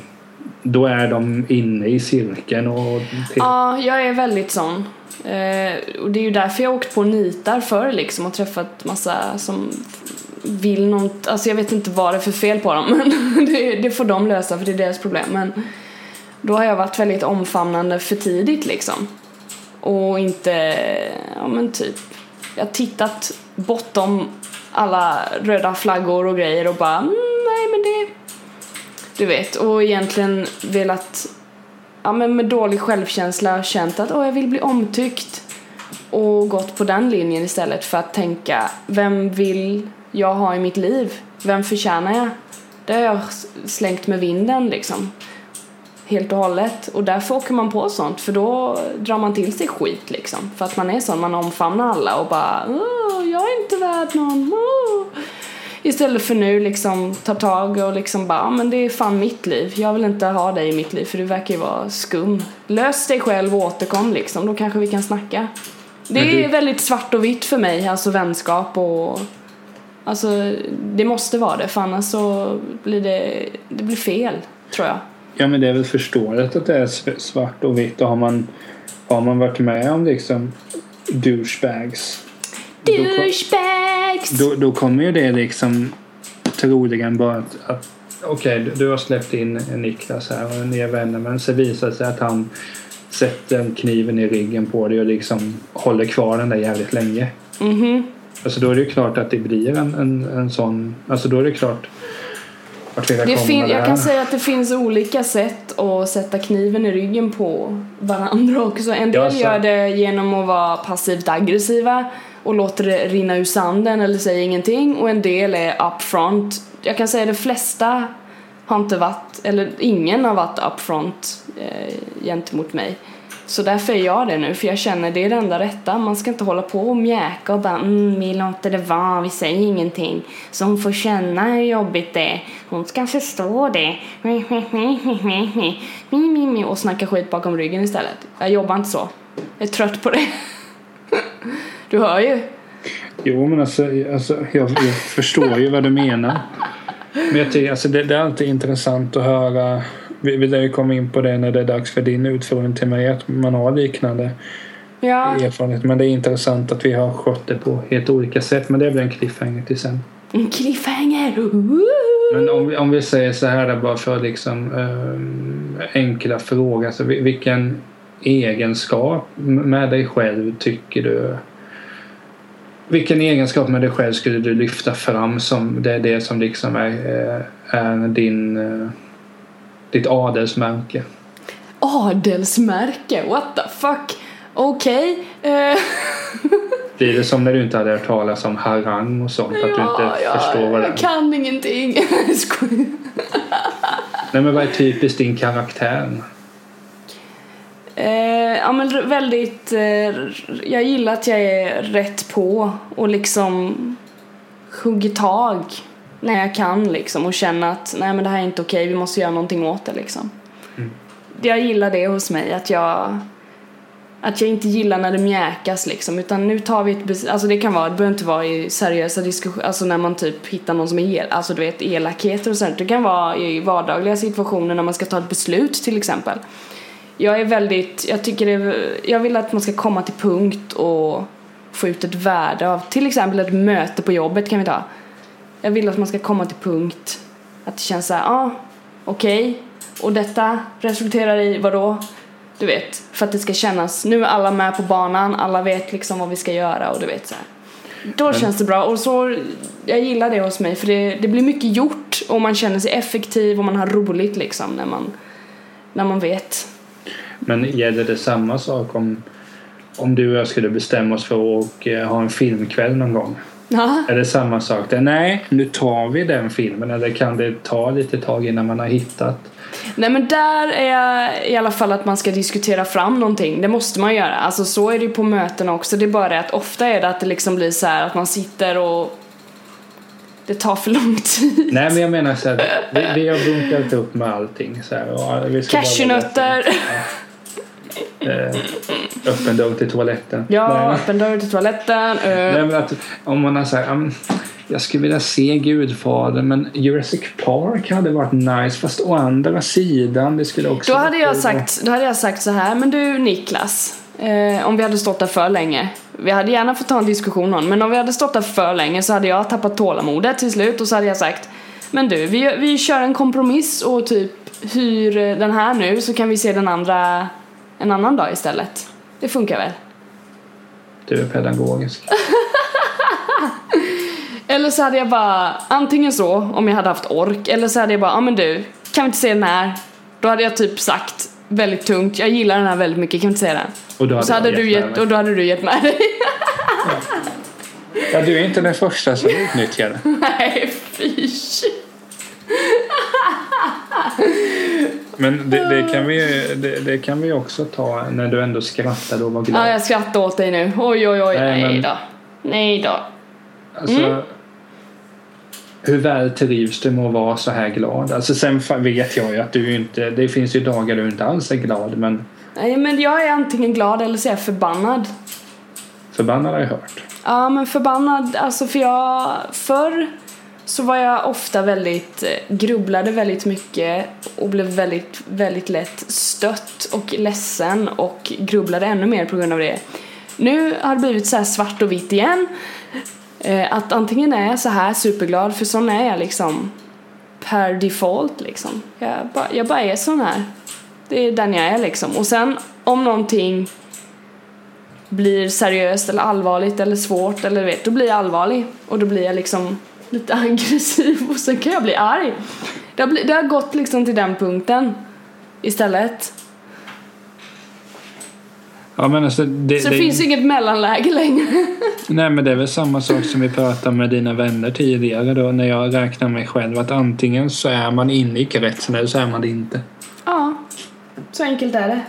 då är de inne i cirkeln och till, Ja, jag är väldigt sån. Eh, och det är ju därför jag har åkt på nitar förr liksom och träffat massa som vill något, alltså jag vet inte vad det är för fel på dem <laughs> men det, det får de lösa för det är deras problem men då har jag varit väldigt omfamnande för tidigt liksom och inte, ja men typ jag har tittat bortom alla röda flaggor och grejer och bara mm, nej men det du vet och egentligen velat ja, men med dålig självkänsla känt att åh, jag vill bli omtyckt och gått på den linjen istället för att tänka vem vill jag ha i mitt liv? Vem förtjänar jag? Det har jag slängt med vinden liksom. Helt och hållet. Och därför åker man på sånt för då drar man till sig skit liksom. För att man är sån, man omfamnar alla och bara åh, jag är inte värd någon. Åh. Istället för nu liksom ta tag och liksom bara, "Ja, men det är fan mitt liv. Jag vill inte ha dig i mitt liv för du verkar ju vara skum. Lös dig själv och återkom liksom, då kanske vi kan snacka. Det du- är väldigt svart och vitt för mig, alltså vänskap och Alltså det måste vara det för annars så blir det, det blir fel tror jag. ja men det är väl förståeligt att det är svart och vitt och har man, har man varit med om liksom douchebags då Då, då kommer ju det liksom troligen bara att, att okej, du, du har släppt in Niklas här och ni är vänner men så visar det sig att han sätter kniven i ryggen på dig och liksom håller kvar den där jävligt länge. Mhm. Alltså då är det ju klart att det blir en, en, en sån, alltså då är det klart vart vi Det fin- jag kan säga att det finns olika sätt att sätta kniven i ryggen på varandra också. En del Ja, gör det genom att vara passivt aggressiva och låter det rinna ur sanden eller säger ingenting och en del är upfront. Jag kan säga att de flesta har inte varit, eller ingen har varit upfront eh, gentemot mig. Så därför är jag det nu, för jag känner det är det enda rätta. Man ska inte hålla på och mjäka och bara mm, vi låter det vara, vi säger ingenting. Så hon får känna hur jobbigt det är. Hon ska förstå det. <laughs> Och snacka skit bakom ryggen istället. Jag jobbar inte så. Jag är trött på det. <laughs> Du hör ju. Jo men alltså, alltså jag, jag förstår ju vad du menar. Men jag tycker alltså det, det är alltid intressant att höra. Vi, vi lär ju komma in på det när det är dags för din utfrågning till mig. Att man har liknande Ja, erfarenhet. Men det är intressant att vi har skött det på helt olika sätt. Men det blir en cliffhanger till sen. en cliffhanger. Men om vi, om vi säger så här bara för liksom ehm, enkla frågor. Alltså, vil- vilken egenskap med dig själv tycker du vilken egenskap med dig själv skulle du lyfta fram som det är det som liksom är, eh, är din, eh, Ditt adelsmärke. Adelsmärke? What the fuck? Okej. eh, Blir det som när du inte hade hört talas om harang och sånt? att du inte förstår vad det jag är? kan ingenting. <laughs> Jag. Nej men vad är typiskt din karaktär? Eh, ja men väldigt, eh, jag gillar att jag är rätt på och liksom hugger tag när jag kan liksom och känner att nej men det här är inte okej, vi måste göra någonting åt det liksom. Jag gillar det hos mig, att jag att jag inte gillar när det mjäkas liksom utan nu tar vi ett alltså det kan vara, det behöver inte vara i seriösa diskussioner, alltså när man typ hittar någon som är el, alltså du vet elakheter och sånt, det kan vara i vardagliga situationer när man ska ta ett beslut till exempel. Jag är väldigt, jag tycker det jag vill att man ska komma till punkt och få ut ett värde av till exempel ett möte på jobbet kan vi ta. Jag vill att man ska komma till punkt att det känns såhär, ja, ah, okej, och detta resulterar i vadå? Du vet, för att det ska kännas, nu är alla med på banan, alla vet liksom vad vi ska göra och du vet så här. Då känns det bra och så, jag gillar det hos mig för det, det blir mycket gjort och man känner sig effektiv och man har roligt liksom när man, när man vet. Men gäller det samma sak om, om du och jag skulle bestämma oss för att ha en filmkväll någon gång? Ja. Är det samma sak? där? Nej, nu tar vi den filmen. Eller kan det ta lite tag innan man har hittat? Nej men där är jag i alla fall att man ska diskutera fram någonting. Det måste man göra. Alltså så är det ju på möten också. Det är bara det att ofta är det att det liksom blir så här att man sitter och det tar för lång tid. Nej, men jag menar så här. Vi, vi har bunkat upp med allting. Så här, och vi ska bara Cashewnötter. Eh, öppen dörr till toaletten. Ja, Nej, öppen dörr till toaletten. Nej, men att, om man har men jag skulle vilja se Gudfadern men Jurassic Park hade varit nice fast å andra sidan det skulle också då hade jag sagt, då hade jag sagt så här, men du Niklas. Eh, om vi hade stått där för länge. Vi hade gärna fått ta en diskussion om men om vi hade stått där för länge så hade jag tappat tålamodet till slut och så hade jag sagt Men du, vi, vi kör en kompromiss och typ hyr den här nu så kan vi se den andra en annan dag istället. Det funkar väl? Du är pedagogisk. <laughs> Eller så hade jag bara, antingen så om jag hade haft ork eller så hade jag bara, ja men du, kan vi inte se den här? Då hade jag typ sagt väldigt tungt, jag gillar den här väldigt mycket, kan vi inte se den? Och då Och så hade du gett, mig. och då hade du gett med dig. Ja, du är inte den första som <laughs> utnyttjar det. Nej, fy. Men det, det, kan vi, det, det kan vi också ta när du ändå skrattar och var glad. Ja, jag skrattar åt dig nu. Oj, oj, oj. Nej, Nej, då. Nej då. Alltså, Mm. Hur väl trivs du med att vara så här glad? Alltså sen vet jag ju att du inte, det finns ju dagar du inte alls är glad men Nej, men jag är antingen glad eller så är jag förbannad. förbannad har jag hört. Ja, men förbannad, alltså för jag, förr så var jag ofta väldigt, eh, grubblade väldigt mycket och blev väldigt, väldigt lätt stött och ledsen och grubblade ännu mer på grund av det. Nu har det blivit så här svart och vitt igen. Eh, att antingen är jag så här superglad, för sån är jag liksom per default liksom. Jag bara, jag bara är sån här. Det är den jag är liksom. Och sen om någonting blir seriöst eller allvarligt eller svårt eller vet, då blir jag allvarlig och då blir jag liksom lite aggressiv och sen kan jag bli arg. Det har, bli, det har gått liksom till den punkten istället. Ja, men alltså, det, Så det, finns inget mellanläge längre. Nej men det är väl samma sak som vi pratade med dina vänner tidigare då när jag räknar mig själv att antingen så är man inne i kretsen eller så är man det inte. ja, så enkelt är det.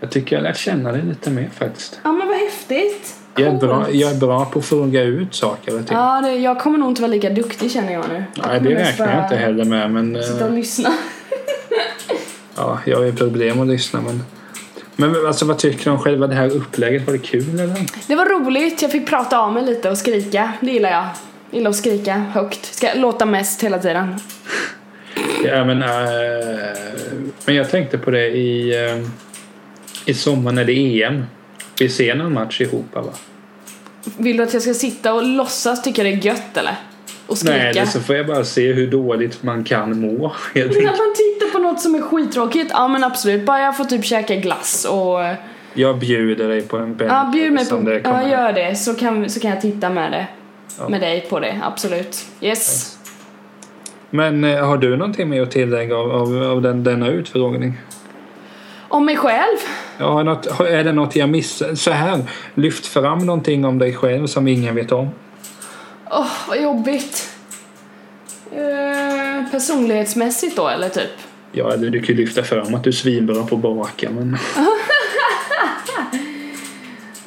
Jag tycker jag lärt känna dig lite mer faktiskt. Ja men vad häftigt. Jag är, bra, jag är bra på att fråga ut saker och ting. Ja, det, jag kommer nog inte vara lika duktig känner jag nu. Nej, det räknar jag inte heller med men eh, Sitta och lyssna. <laughs> ja, jag har ju problem att lyssna men men alltså vad tycker du om själva det här upplägget? Var det kul eller? Det var roligt, jag fick prata av mig lite och skrika. Det gillar jag. Jag gillar att skrika högt. Ska låta mest hela tiden. Ja men, eh, men jag tänkte på det i, eh, i sommar när det är EM. Vi ser någon match ihop va? Vill du att jag ska sitta och låtsas tycka det är gött eller? Och skrika? Nej, det så får jag bara se hur dåligt man kan må. När man tittar på något som är skittråkigt, ja men absolut. Bara jag får typ käka glass och... Jag bjuder dig på en bälte. Ja, bjud mig på... Ja, gör det. Så kan, så kan jag titta med det. Ja. Med dig på det, absolut. Yes. Men eh, har du någonting mer att tillägga av, av, av den, denna utfrågning? Om mig själv? Ja, något, är det något jag missar? Så här, lyft fram någonting om dig själv som ingen vet om. Åh, vad jobbigt. Eh, personlighetsmässigt då, eller typ? Ja, du, du kan ju lyfta fram att du svinbra på att baka, men... <laughs>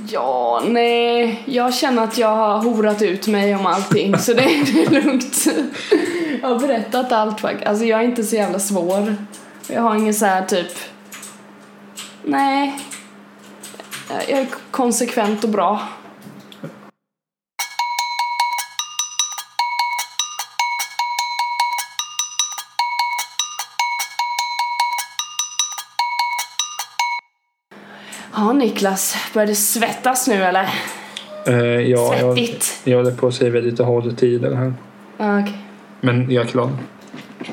Ja, nej. Jag känner att jag har horat ut mig om allting, så det, <laughs> det är lugnt. Jag har berättat allt faktiskt. Alltså jag är inte så jävla svår. Jag har ingen så här typ... Nej. Jag är konsekvent och bra. Ja, Niklas. Börjar det svettas nu eller? Eh, ja, jag, Svettigt. jag håller på att säga lite hålltider här. Ja, Okej. Men jag är klar.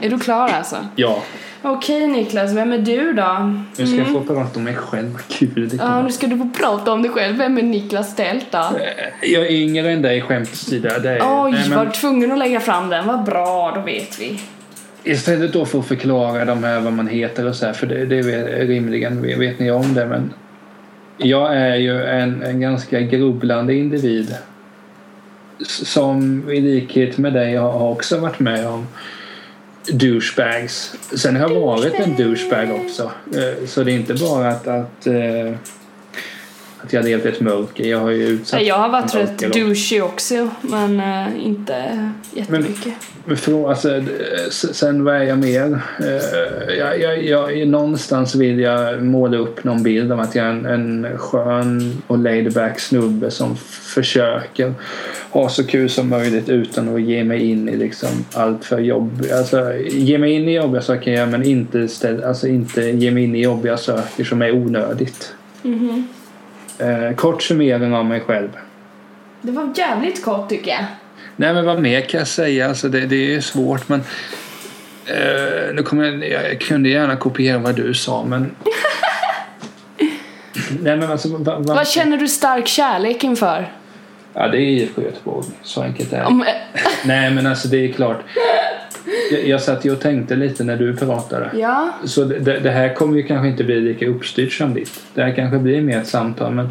Är du klar alltså? Ja. Okej Niklas, vem är du då? Nu ska jag få prata om mig själv. <laughs> Vad kul det Ja, nu ska du få prata om dig själv. Vem är Niklas Tält då? Jag är yngre än dig skämt åsido. Det är- Oj, Nej, men var du tvungen att lägga fram den? Vad bra, då vet vi. Istället då för att förklara de här vad man heter och så här, för det, det är rimligen vet, vet ni om det men jag är ju en, en ganska grubblande individ S- som i likhet med dig har har också varit med om douchebags. Sen har jag varit en douchebag också. Eh, så det är inte bara att, att, eh, att jag levt ett mörker. Jag har ju utsatt Jag har varit rätt douchey också, men eh, inte jättemycket. Men för, alltså, eh, sen vad är jag mer? Eh, Jag, jag, jag, någonstans vill jag måla upp någon bild av att jag är en, en skön och laid back snubbe som försöker ha så kul som möjligt utan att ge mig in i liksom allt för jobb. Alltså, ge mig in i jobbiga saker men inte, ställ, alltså, inte ge mig in i jobbiga saker som är onödigt. Mhm. Eh, kort summering av mig själv. Det var jävligt kort tycker jag. Nej men vad mer kan jag säga? Alltså det, det är svårt men eh, nu kommer jag, jag kunde gärna kopiera vad du sa men <laughs> Nej men alltså va, va, Vad känner du stark kärlek inför? Ja det är IFK Göteborg. Så enkelt är det. Om, Nej men alltså det är klart. Jag, jag satt ju och tänkte lite när du pratade. ja, Så det, det här kommer ju kanske inte bli lika uppstyrt som ditt. Det här kanske blir mer ett samtal men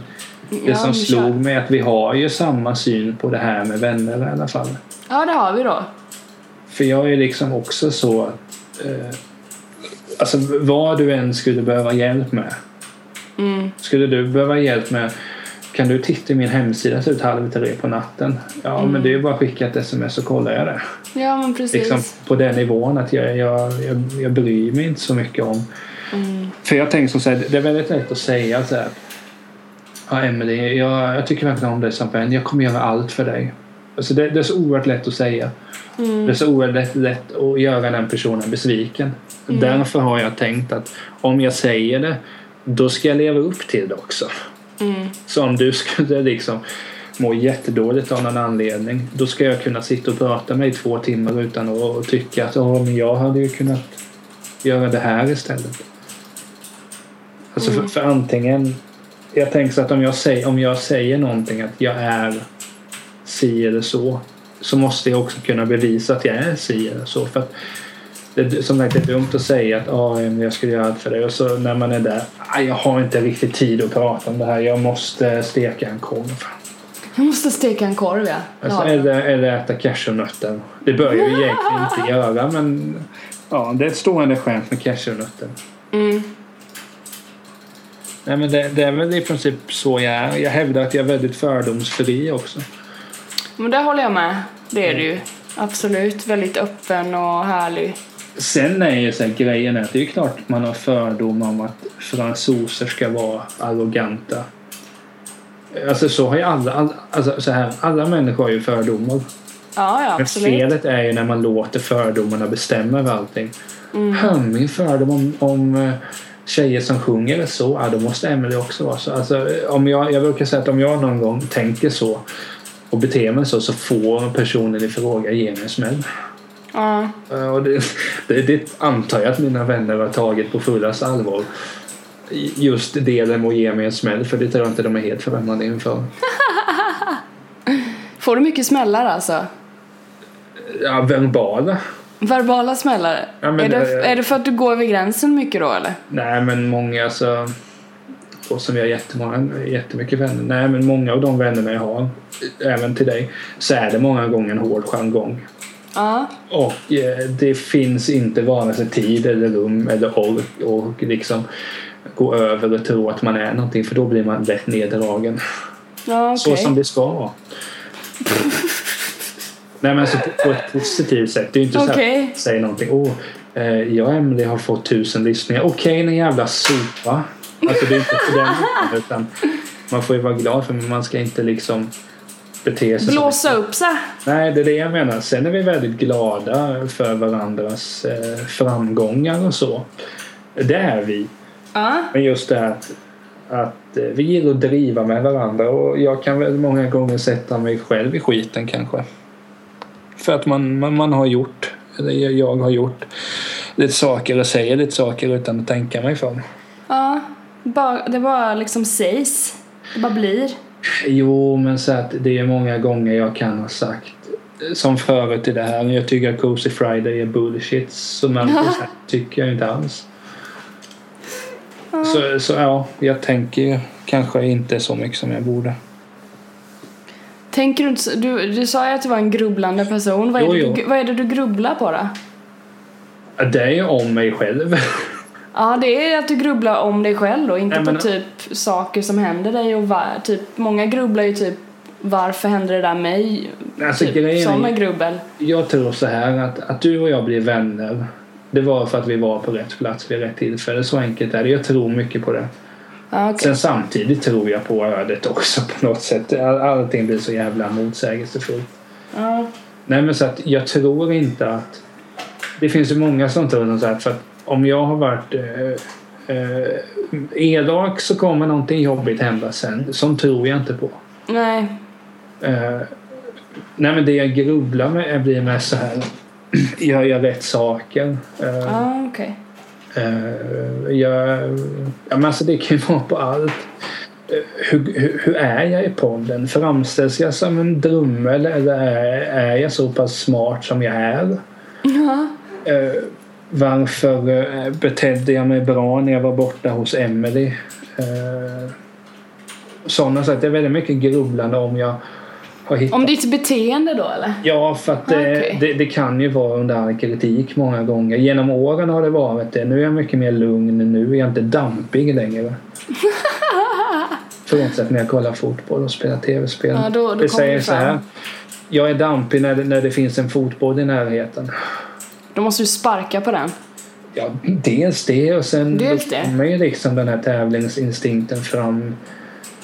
det ja, som slog mig är att vi har ju samma syn på det här med vänner i alla fall. Ja, det har vi då. För jag är liksom också så att eh, Alltså vad du än skulle behöva hjälp med. Mm. Skulle du behöva hjälp med Kan du titta i min hemsida så ut halv tre på natten? Ja Mm. men det är bara att skicka ett sms så kollar jag det. Ja, men precis. Liksom på den nivån att jag, jag, jag, jag bryr mig inte så mycket om Mm. För jag tänker så här, det är väldigt lätt att säga så här. Ja Emelie, jag, jag tycker verkligen om dig som vän. Jag kommer göra allt för dig. Alltså det, det är så oerhört lätt att säga. Mm. Det är så oerhört lätt, lätt att göra den personen besviken. Mm. Därför har jag tänkt att om jag säger det, då ska jag leva upp till det också. Mm. Så om du skulle liksom må jättedåligt av någon anledning, då ska jag kunna sitta och prata med i två timmar utan att tycka att oh, men jag hade ju kunnat göra det här istället. Alltså för, för antingen, jag tänker så att om jag, säger, om jag säger någonting att jag är si eller så, så måste jag också kunna bevisa att jag är si eller så. För att det är som sagt det är dumt att säga att ah, jag skulle göra allt för det och så när man är där, ah, jag har inte riktigt tid att prata om det här, jag måste steka en korv. Jag måste steka en korv, ja. Alltså, ja. eller, eller äta cashewnötter. Det bör jag ju egentligen inte <laughs> göra men ja, det är ett stående skämt med cashewnötter. Mm. Nej men det, det är väl i princip så jag är. Jag hävdar att jag är väldigt fördomsfri också. Men det håller jag med. Det är du ju. Absolut. Väldigt öppen och härlig. Sen är ju så här, grejen är att det är klart man har fördomar om att fransoser ska vara arroganta. Alltså så har ju alla, alla, alltså så här, alla människor har ju fördomar. Ja, ja, Men felet är ju när man låter fördomarna bestämma över allting. Mm. Mm. Min fördom om, om eh, tjejer som sjunger så, ja då måste Emily också vara så. Alltså, om jag, jag brukar säga att om jag någon gång tänker så och beter mig så så får personen i fråga ge mig en smäll. Ja. Eh, Och det, det, det antar jag att mina vänner har tagit på fullaste allvar. Just delen att ge mig en smäll för det tror jag inte de är helt främmande inför. <laughs> Får du mycket smällar alltså? Ja, verbala. Verbala smällare? Ja, är, det, det- är det för att du går över gränsen mycket då eller? Nej, men många alltså... Och som jag har jättemånga, jättemycket vänner. Nej, men många av de vännerna jag har, även till dig, så är det många gånger en hård jargong. Ja. Och eh, det finns inte vare sig tid eller rum eller ork och liksom gå över och tro att man är någonting för då blir man lätt neddragen. Ja, okej. Så som det ska vara. Nej men alltså på, på ett positivt sätt. Det är ju inte så Okej. att säga någonting. Åh, eh, jag och Emily har fått tusen lyssningar. Okej, en jävla sopa. Alltså det är inte på den utan man får ju vara glad för men man ska inte liksom bete sig Blåsa upp sig. Nej, det är det jag menar. Sen är vi väldigt glada för varandras eh, framgångar och så. Det är vi. Ja. Men just det här att, att eh, vi gillar att driva med varandra och jag kan väl många gånger sätta mig själv i skiten kanske. För att man, man, man har gjort, eller jag- jag har gjort lite saker och säger lite saker utan att tänka mig för. Ja. Bara, det bara liksom sägs. Det bara blir. Jo, men så att det är många gånger jag kan ha sagt som förut i det här. Jag tycker att Cozy Friday är bullshit. Så man <laughs> tycker jag inte alls. Så, så ja, jag tänker kanske inte så mycket som jag borde. Tänker du inte du, du sa ju att du var en grubblande person. Vad är, Jo, det, jo. Du, vad är det du grubblar på då? Det är ju om mig själv. Ja, det är att du grubblar om dig själv då, inte Nej, men- på typ saker som händer dig och var, typ, många grubblar ju typ varför hände det där mig? Alltså, typ, grejen sådana grubbel. Jag tror så här att, att du och jag blir vänner. Det var för att vi var på rätt plats vid rätt tillfälle. Så enkelt är det. Jag tror mycket på det. Okej. Sen samtidigt tror jag på ödet också på något sätt. All, allting blir så jävla motsägelsefullt. Ja. Nej men så att jag tror inte att... Det finns ju många som tror så här för att om jag har varit eh, eh, elak så kommer någonting jobbigt hända sen. Sånt tror jag inte på. Nej. Eh, nej men det jag grubblar med blir mest så här. Gör jag rätt saker? Eh, Ja, okej. Eh, jag, ja, men alltså det kan ju vara på allt. Eh, hur, hur, hur är jag i podden? Framställs jag som en drummel eller är, är jag så pass smart som jag är? Ja. Eh, varför eh, betedde jag mig bra när jag var borta hos Emily? Eh, sådana saker. Det är väldigt mycket grubblande om jag har hittat Om ditt beteende då eller? Ja, för att det, Okej. det, det kan ju vara under all kritik många gånger. Genom åren har det varit det. Nu är jag mycket mer lugn. Nu är jag inte dampig längre. Frånsett <laughs> när jag kollar fotboll och spelar tv-spel. Ja, då- då det säger så här. Jag är dampig när det, när det finns en fotboll i närheten. Då måste du sparka på den. Ja, dels det och sen Dels då det. kommer ju liksom den här tävlingsinstinkten fram.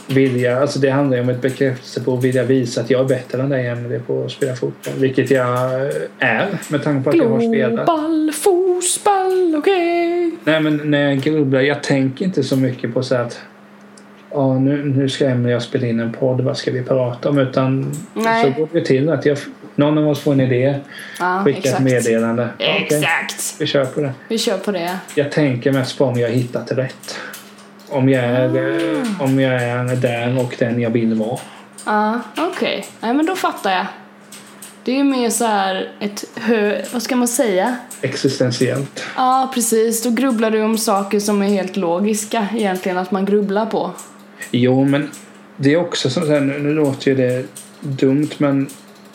Vilja, alltså det handlar ju om ett bekräftelse på att vilja visa att jag är bättre än dig Emelie på att spela fotboll. Vilket jag är med tanke på att jag har spelat. Global fotboll, okej. Nej men när jag grubblar, jag tänker inte så mycket på så att Ja, nu, nu ska Emelie och jag spela in en podd, vad ska vi prata om? Utan Nej. så går det till att jag, någon av oss får en idé, Ja, skickar exakt. ett meddelande. Exakt. vi kör på det. Vi kör på det. Jag tänker mest på om jag har hittat rätt. Om jag är, Ah. om jag är där och den jag vill vara. Ja, okej. Nej men då fattar jag. Det är ju mer så här ett hö... Vad ska man säga? Existentiellt. Ja, precis. Då grubblar du om saker som är helt logiska egentligen att man grubblar på. Jo, men det är också som nu, nu låter ju det dumt men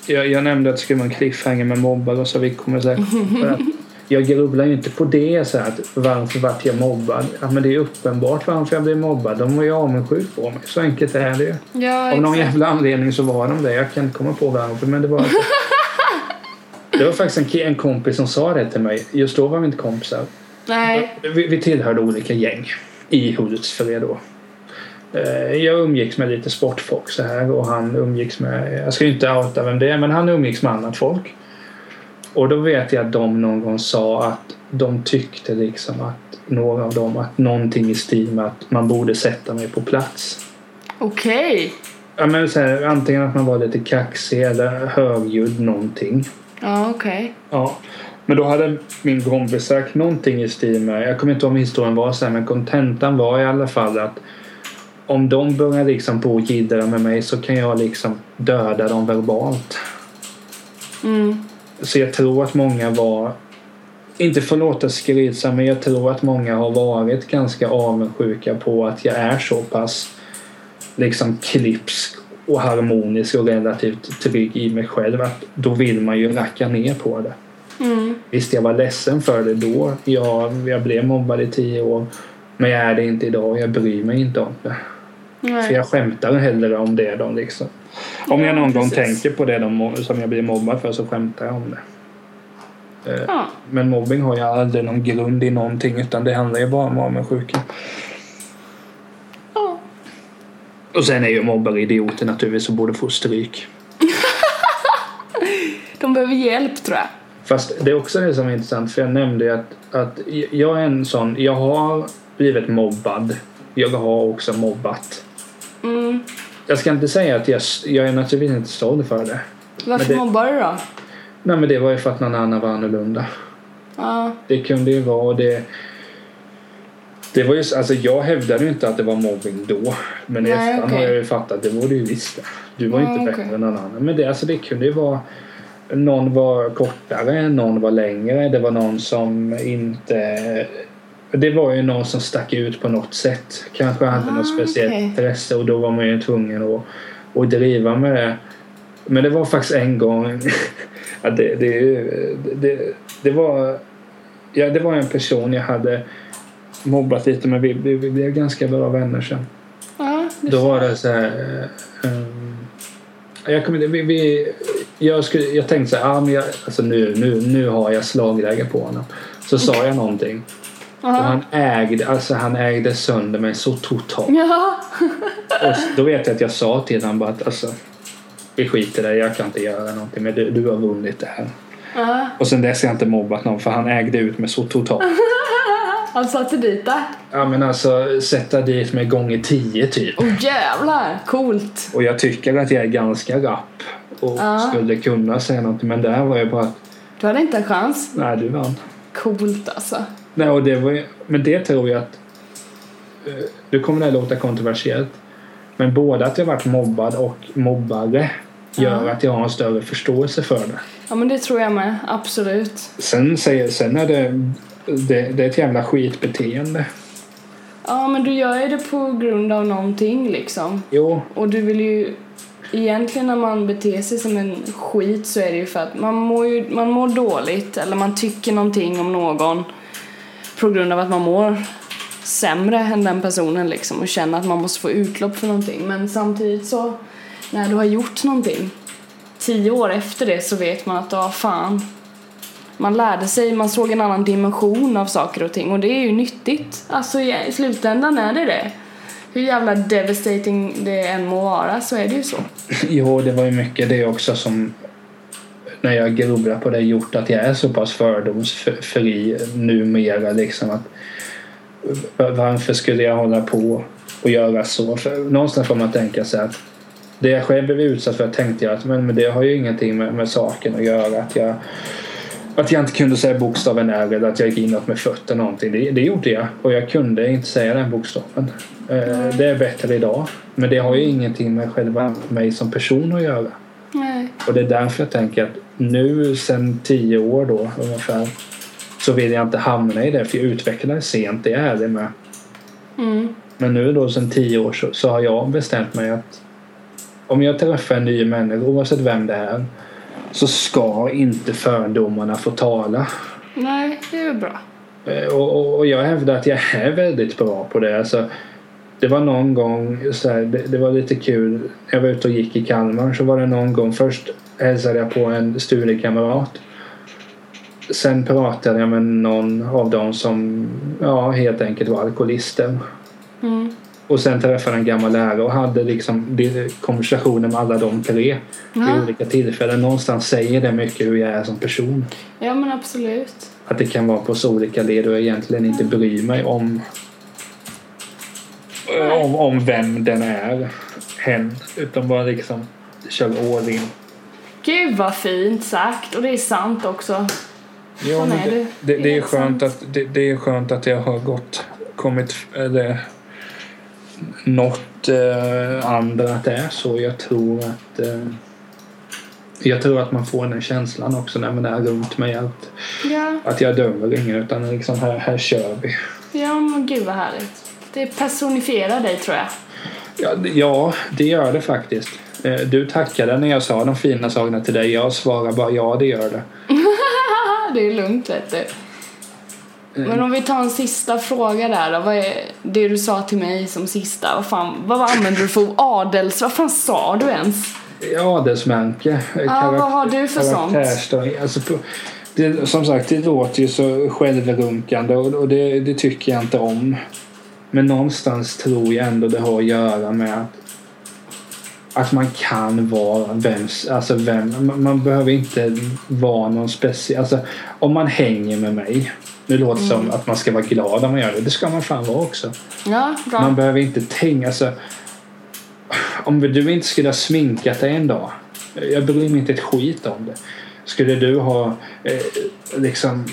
jag, jag nämnde att det skulle vara en cliffhanger med mobbar och så vi kommer säkert <laughs> jag grubblar ju inte på det så att varför vart jag mobbad? Ja, men det är uppenbart varför jag blev mobbad. De var ju avundsjuka på mig. Så enkelt är det ju. Ja, Av någon jävla anledning så var de det. Jag kan inte komma på varför men det var <laughs> Det var faktiskt en, en kompis som sa det till mig. Just då var vi inte kompisar. Nej. Vi, vi tillhörde olika gäng i Hultsfred då. Eh, Jag umgicks med lite sportfolk så här och han umgicks med, jag ska ju inte outa vem det är, men han umgicks med annat folk. Och då vet jag att de någon gång sa att de tyckte liksom att några av dem att någonting i stil med att man borde sätta mig på plats. Okej. Ja, men så här, antingen att man var lite kaxig eller högljudd någonting. Ja, okej. Ja. Men då hade min kompis sagt någonting i stil med, jag kommer inte ihåg om historien var så här, men kontentan var i alla fall att om de börjar liksom på jiddra med mig så kan jag liksom döda dem verbalt. Mm. Så jag tror att många var, inte för att låta skrytsam, men jag tror att många har varit ganska avundsjuka på att jag är så pass liksom klipsk och harmonisk och relativt trygg i mig själv. Att då vill man ju racka ner på det. Mm. Visst, jag var ledsen för det då. Jag, jag blev mobbad i tio år. Men jag är det inte idag. Jag bryr mig inte om det. Nej. För jag skämtar hellre om det då liksom. Om Ja, jag någon gång precis. tänker på det de, som jag blir mobbad för så skämtar jag om det. Eh, Ja. Men mobbing har ju aldrig någon grund i någonting utan det handlar ju bara om avundsjuka. Ja. Och sen är ju mobbare idioter naturligtvis och borde få stryk. <laughs> De behöver hjälp tror jag. Fast det är också det som är intressant för jag nämnde ju att, att jag är en sån, jag har blivit mobbad. Jag har också mobbat. Mm. Jag ska inte säga att jag, jag är naturligtvis inte stolt för det. Varför Men det- mobbar du då? Nej men det var ju för att någon annan var annorlunda. Ja. Det kunde ju vara det det var ju, så- alltså jag hävdade ju inte att det var mobbing då. Men i efterhand okej. har jag ju fattat att det var det ju visst. Du var ju inte bättre än någon annan. Men det, alltså det kunde ju vara någon var kortare, någon var längre. Det var någon som inte... Det var ju någon som stack ut på något sätt. Kanske hade Ah, något speciellt okej. intresse och då var man ju tvungen att, att driva med det. Men det var faktiskt en gång... <laughs> ja, det, det, det, det, var, ja, det var en person jag hade mobbat lite men vi, vi, vi blev ganska bra vänner sen. Det Då var det så här... ehm, jag, kommer, vi, vi, jag, skulle, jag tänkte så här, ah, men jag, alltså nu, nu, nu har jag slagläge på honom. Så sa jag någonting. Och han ägde, alltså han ägde sönder mig så totalt. <laughs> Och då vet jag att jag sa till honom bara att alltså, vi skiter i det, jag kan inte göra någonting men du, du har vunnit det här. Och sen dess har jag inte mobbat någon för han ägde ut mig så totalt. <laughs> Han satte dit det. Ja men alltså sätta dit mig gånger tio typ. Åh jävlar, coolt. Och jag tycker att jag är ganska rapp och Ja. skulle kunna säga någonting men där var jag bara Du hade inte en chans. nej du vann. Coolt alltså. Nej, och det var, men det tror jag att eh, nu kommer det här låta kontroversiellt men både att jag varit mobbad och mobbare gör Ja. att jag har en större förståelse för det. Ja men det tror jag med, absolut. Sen, säger, sen är det, det, det är ett jävla skitbeteende. Ja men du gör ju det på grund av någonting liksom. Jo, Och du vill ju Egentligen när man beter sig som en skit så är det ju för att man mår, ju, man mår dåligt eller man tycker någonting om någon på grund av att man mår sämre än den personen liksom och känner att man måste få utlopp för någonting. Men samtidigt så när du har gjort någonting tio år efter det så vet man att ja fan man lärde sig, man såg en annan dimension av saker och ting och det är ju nyttigt. Alltså i i slutändan är det det. Hur jävla devastating det än må vara så är det ju så. <laughs> jo, det var ju mycket det också som när jag grubblar på det gjort att jag är så pass fördomsfri numera liksom att varför skulle jag hålla på och göra så? För någonstans får man tänka sig att det jag själv blev utsatt för tänkte jag att men, men det har ju ingenting med, med saken att göra. Att jag, att jag inte kunde säga bokstaven R eller att jag gick inåt med fötter någonting. Det, det gjorde jag och jag kunde inte säga den bokstaven. Eh, Det är bättre idag. Men det har ju ingenting med själva mig som person att göra. Nej. Och det är därför jag tänker att nu sen tio år då ungefär så vill jag inte hamna i det för jag utvecklades sent, det är jag ärlig med. Mm. Men nu då sen tio år så, så har jag bestämt mig att om jag träffar en ny människa oavsett vem det är så ska inte fördomarna få tala. Nej, det är bra. Eh, Och, och, och jag hävdar att jag är väldigt bra på det. Alltså, det var någon gång, så här, det, det var lite kul, jag var ute och gick i Kalmar så var det någon gång, först hälsade jag på en studiekamrat. Sen pratade jag med någon av dem som ja, helt enkelt var alkoholister. Mm. Och sen träffade jag en gammal lärare och hade liksom konversationer med alla de tre Ja. vid olika tillfällen. Någonstans säger det mycket hur jag är som person. ja, men absolut. Att det kan vara på så olika led och jag egentligen inte bryr mig om om, om vem den är, hen, utan bara liksom kör all in. Gud vad fint sagt och det är sant också. Sån men är det, du. det, Det det, är skönt sant. att, det, det är skönt att jag har gått, kommit, eller nått eh, andra att det är så. Jag tror att eh, Jag tror att man får den känslan också när man är runt mig. Att, Ja, att jag dömer ingen utan liksom här, här kör vi. ja men gud vad härligt. Det personifierar dig tror jag. Ja, det- ja, det gör det faktiskt. Eh, Du tackade när jag sa de fina sakerna till dig. Jag svarar bara ja, det gör det. Ah, <laughs> det är lugnt vet du. Men om vi tar en sista fråga där då. Vad är det du sa till mig som sista? Vad fan, vad använder du för adels... Vad fan sa du ens? Adelsmärke. Ja, vad har du för sånt? Alltså, det, som sagt, det låter ju så självrunkande och, och det, det tycker jag inte om. Men någonstans tror jag ändå det har att göra med att, att man kan vara vem, alltså vem, man, man behöver inte vara någon speciell, alltså om man hänger med mig, nu låter det som Mm. att man ska vara glad om man gör det, det ska man fan vara också. Ja, bra. Man behöver inte tänka, alltså om du inte skulle ha sminkat dig en dag, jag bryr mig inte ett skit om det. Skulle du ha eh, liksom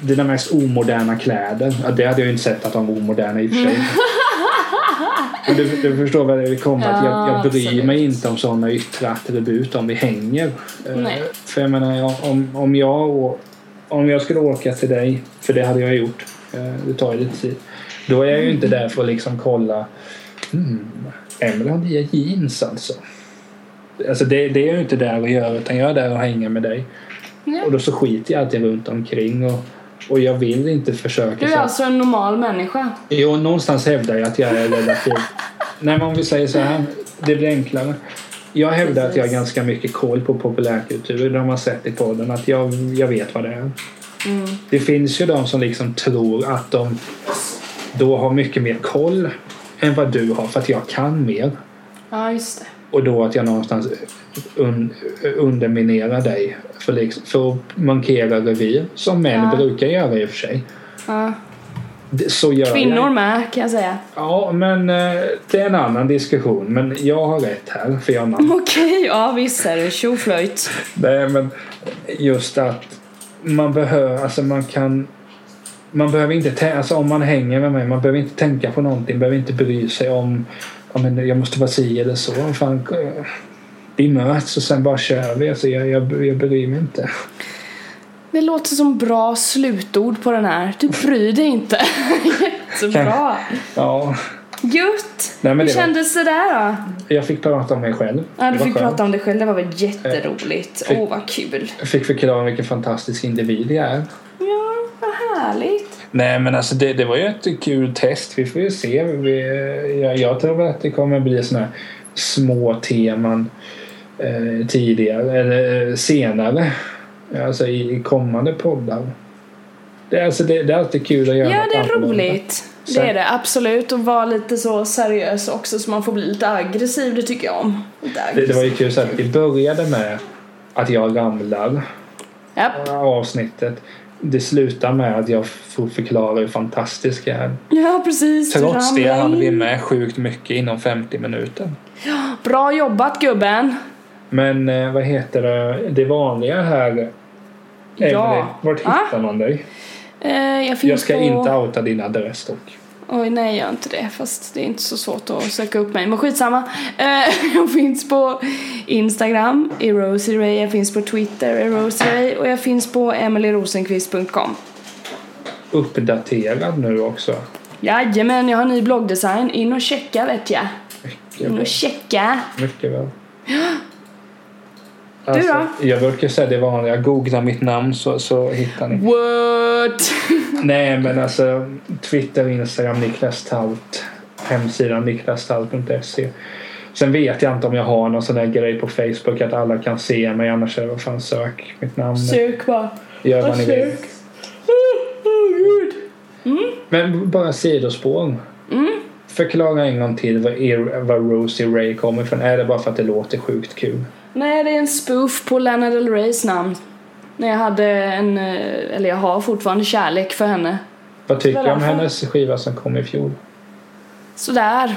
dina mest omoderna kläder, ja, det hade jag inte sett att de var omoderna i och för sig. <laughs> Men du, du förstår vad det kommer att jag, jag Ja, bryr absolut. mig inte om sådana yttre attribut om vi hänger. Eh, Nej. För jag menar, om, om, jag, om jag skulle åka till dig, för det hade jag gjort, eh, det tar ju lite tid. Då är jag ju inte där för att liksom kolla hmm, Emelie har nya jeans alltså. Alltså det, det är jag ju inte där att göra utan jag är där och hänger med dig. Ja. Och då så skiter jag alltid runt omkring och, och jag vill inte försöka. Du är alltså en normal människa. Jo, någonstans hävdar jag att jag är relativt... <laughs> Nej, men om vi säger så här, det blir enklare. Jag hävdar att jag har ganska mycket koll på populärkultur. Det har man sett i podden, att jag, jag vet vad det är. Mm. Det finns ju de som liksom tror att de då har mycket mer koll än vad du har för att jag kan mer. Ja, just det. Och då att jag någonstans un, underminerar dig för, liksom, för att markera revir. Som män Ja. brukar göra i och för sig. Ja. Så gör Kvinnor jag. med kan jag säga. Ja, men eh, det är en annan diskussion. Men jag har rätt här, för jag är man. <laughs> Okej, ja visst är det. Tjoflöjt. Nej, men just att man behöver, alltså man kan man behöver inte alltså om man hänger med mig, man behöver inte tänka på någonting, behöver inte bry sig om, ja men jag måste vara si eller så. Fan, eh, vi möts och sen bara kör vi. Alltså jag, jag, jag bryr mig inte. Det låter som bra slutord på den här. Du bryr dig inte. <laughs> Jättebra. Ja, Gött. Nej, Hur det var- kändes det där då? jag fick prata om mig själv. Ja, du fick skönt. prata om dig själv. Det var väl jätteroligt. Fick- Åh, vad kul. Jag fick förklara vilken fantastisk individ jag är. Ja, vad härligt. Nej men alltså det, det var ju ett kul test. Vi får ju se. Vi, jag, jag tror att det kommer bli såna här små teman eh, tidigare eller eh, senare. Alltså i, i kommande poddar. Det, alltså, det, det är alltid kul att göra Ja, det är roligt. Det är det absolut. Och vara lite så seriös också så man får bli lite aggressiv. Det tycker jag om. Det, det var ju kul så att vi började med att jag ramlar Japp. avsnittet. Det slutar med att jag får förklara hur fantastisk jag är. Ja, precis. Trots det hann vi med sjukt mycket inom 50 minuter. Bra jobbat gubben. Men eh, vad heter det, det vanliga här Ja. Emelie, vart Ah. hittar man dig? Eh, jag Jag ska på... inte outa din adress dock. Oj, nej gör inte det. Fast det är inte så svårt att söka upp mig. Men skitsamma. Eh, <laughs> jag finns på Instagram, i Rosie Jag finns på Twitter, i Rosie Och jag finns på emilyrosenqvist.com. Uppdaterad nu också. Jajamän, jag har ny bloggdesign. In och checka vet jag. Mycket In bra. och checka. Mycket <gasps> <gasps> Du Alltså, då? Jag brukar säga det vanliga. Googla mitt namn så, så hittar ni. What? <laughs> Nej men alltså Twitter, Instagram, Niklas Taut. Hemsidan niklastalt.se. Sen vet jag inte om jag har någon sån där grej på Facebook att alla kan se mig. Annars är det vad fan sök mitt namn. Sök bara. Gör vad ni vill. Oh, oh, gud. Men bara sidospår. Mm. Förklara en gång till var, er, var Rosie Ray kommer ifrån. Är det bara för att det låter sjukt kul? Nej, det är en spoof på Lana Del Reys namn. När jag hade en, eh, eller jag har fortfarande kärlek för henne. Vad tycker du om hennes skiva som kom i fjol? Sådär.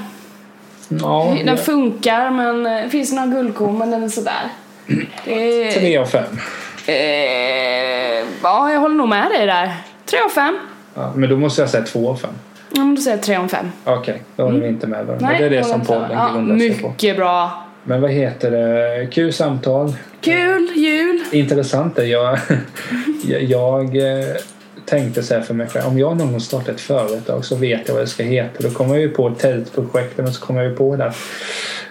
Ja, Den funkar men eh, det finns några guldkorn men den är sådär. Det är, tre av fem. eh, ja, jag håller nog med dig där. Tre av fem. Ja, men då måste jag säga två av fem. Ja, men då säger jag tre av fem. Okej, då håller vi inte med varandra. Nej, det är det som podden ja, grundar sig på. Mycket bra. Men vad heter det? Kul samtal. Kul jul! Intressant är jag, jag, eh, tänkte så här för mig själv. Om jag någon gång startar ett företag så vet jag vad det ska heta. Då kommer jag ju på tältprojekten och så kommer jag ju på det.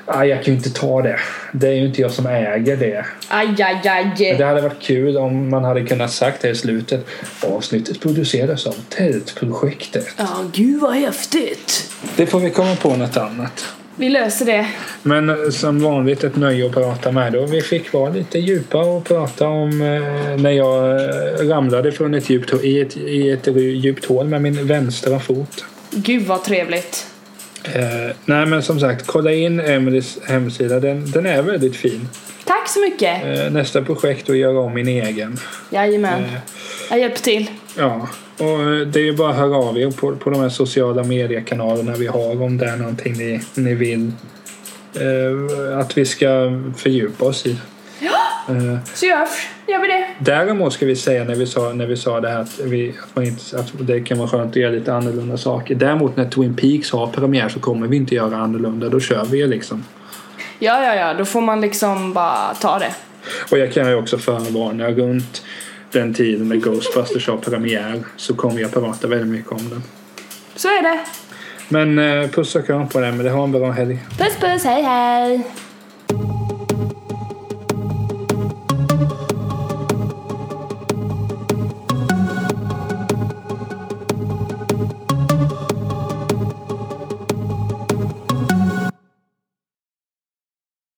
Ah, jag kan ju inte ta det. Det är ju inte jag som äger det. Aj, aj, Men det aj. hade varit kul om man hade kunnat sagt det i slutet. Avsnittet produceras av Tältprojektet. Ja, gud vad häftigt. Det får vi komma på något annat. Vi löser det. Men eh, som vanligt ett nöje att prata med då. Vi fick vara lite djupa och prata om eh, när jag eh, ramlade från ett djupt, i, ett, i ett djupt hål med min vänstra fot. Gud vad trevligt. Eh, nej men som sagt, kolla in Emelies hemsida. Den, den är väldigt fin. Tack så mycket. Eh, nästa projekt är att göra om min egen. Jajamän. Eh, Jag hjälper till. Ja, och eh, det är bara att höra av er på, på de här sociala mediekanalerna vi har om det är någonting ni, ni vill eh, att vi ska fördjupa oss i. Eh, Så gör, gör vi det. Däremot ska vi säga när vi sa, när vi sa det här att, vi, att, man inte, att det kan vara skönt att göra lite annorlunda saker. Däremot när Twin Peaks har premiär så kommer vi inte göra annorlunda. Då kör vi liksom. Ja, ja, ja. Då får man liksom bara ta det. Och jag kan ju också förvarna runt den tiden när Ghostbusters har premiär så kommer jag prata väldigt mycket om den. Så är det. Men eh, puss och kram på den, men det har en bra helg. Puss, puss. Hej, hej.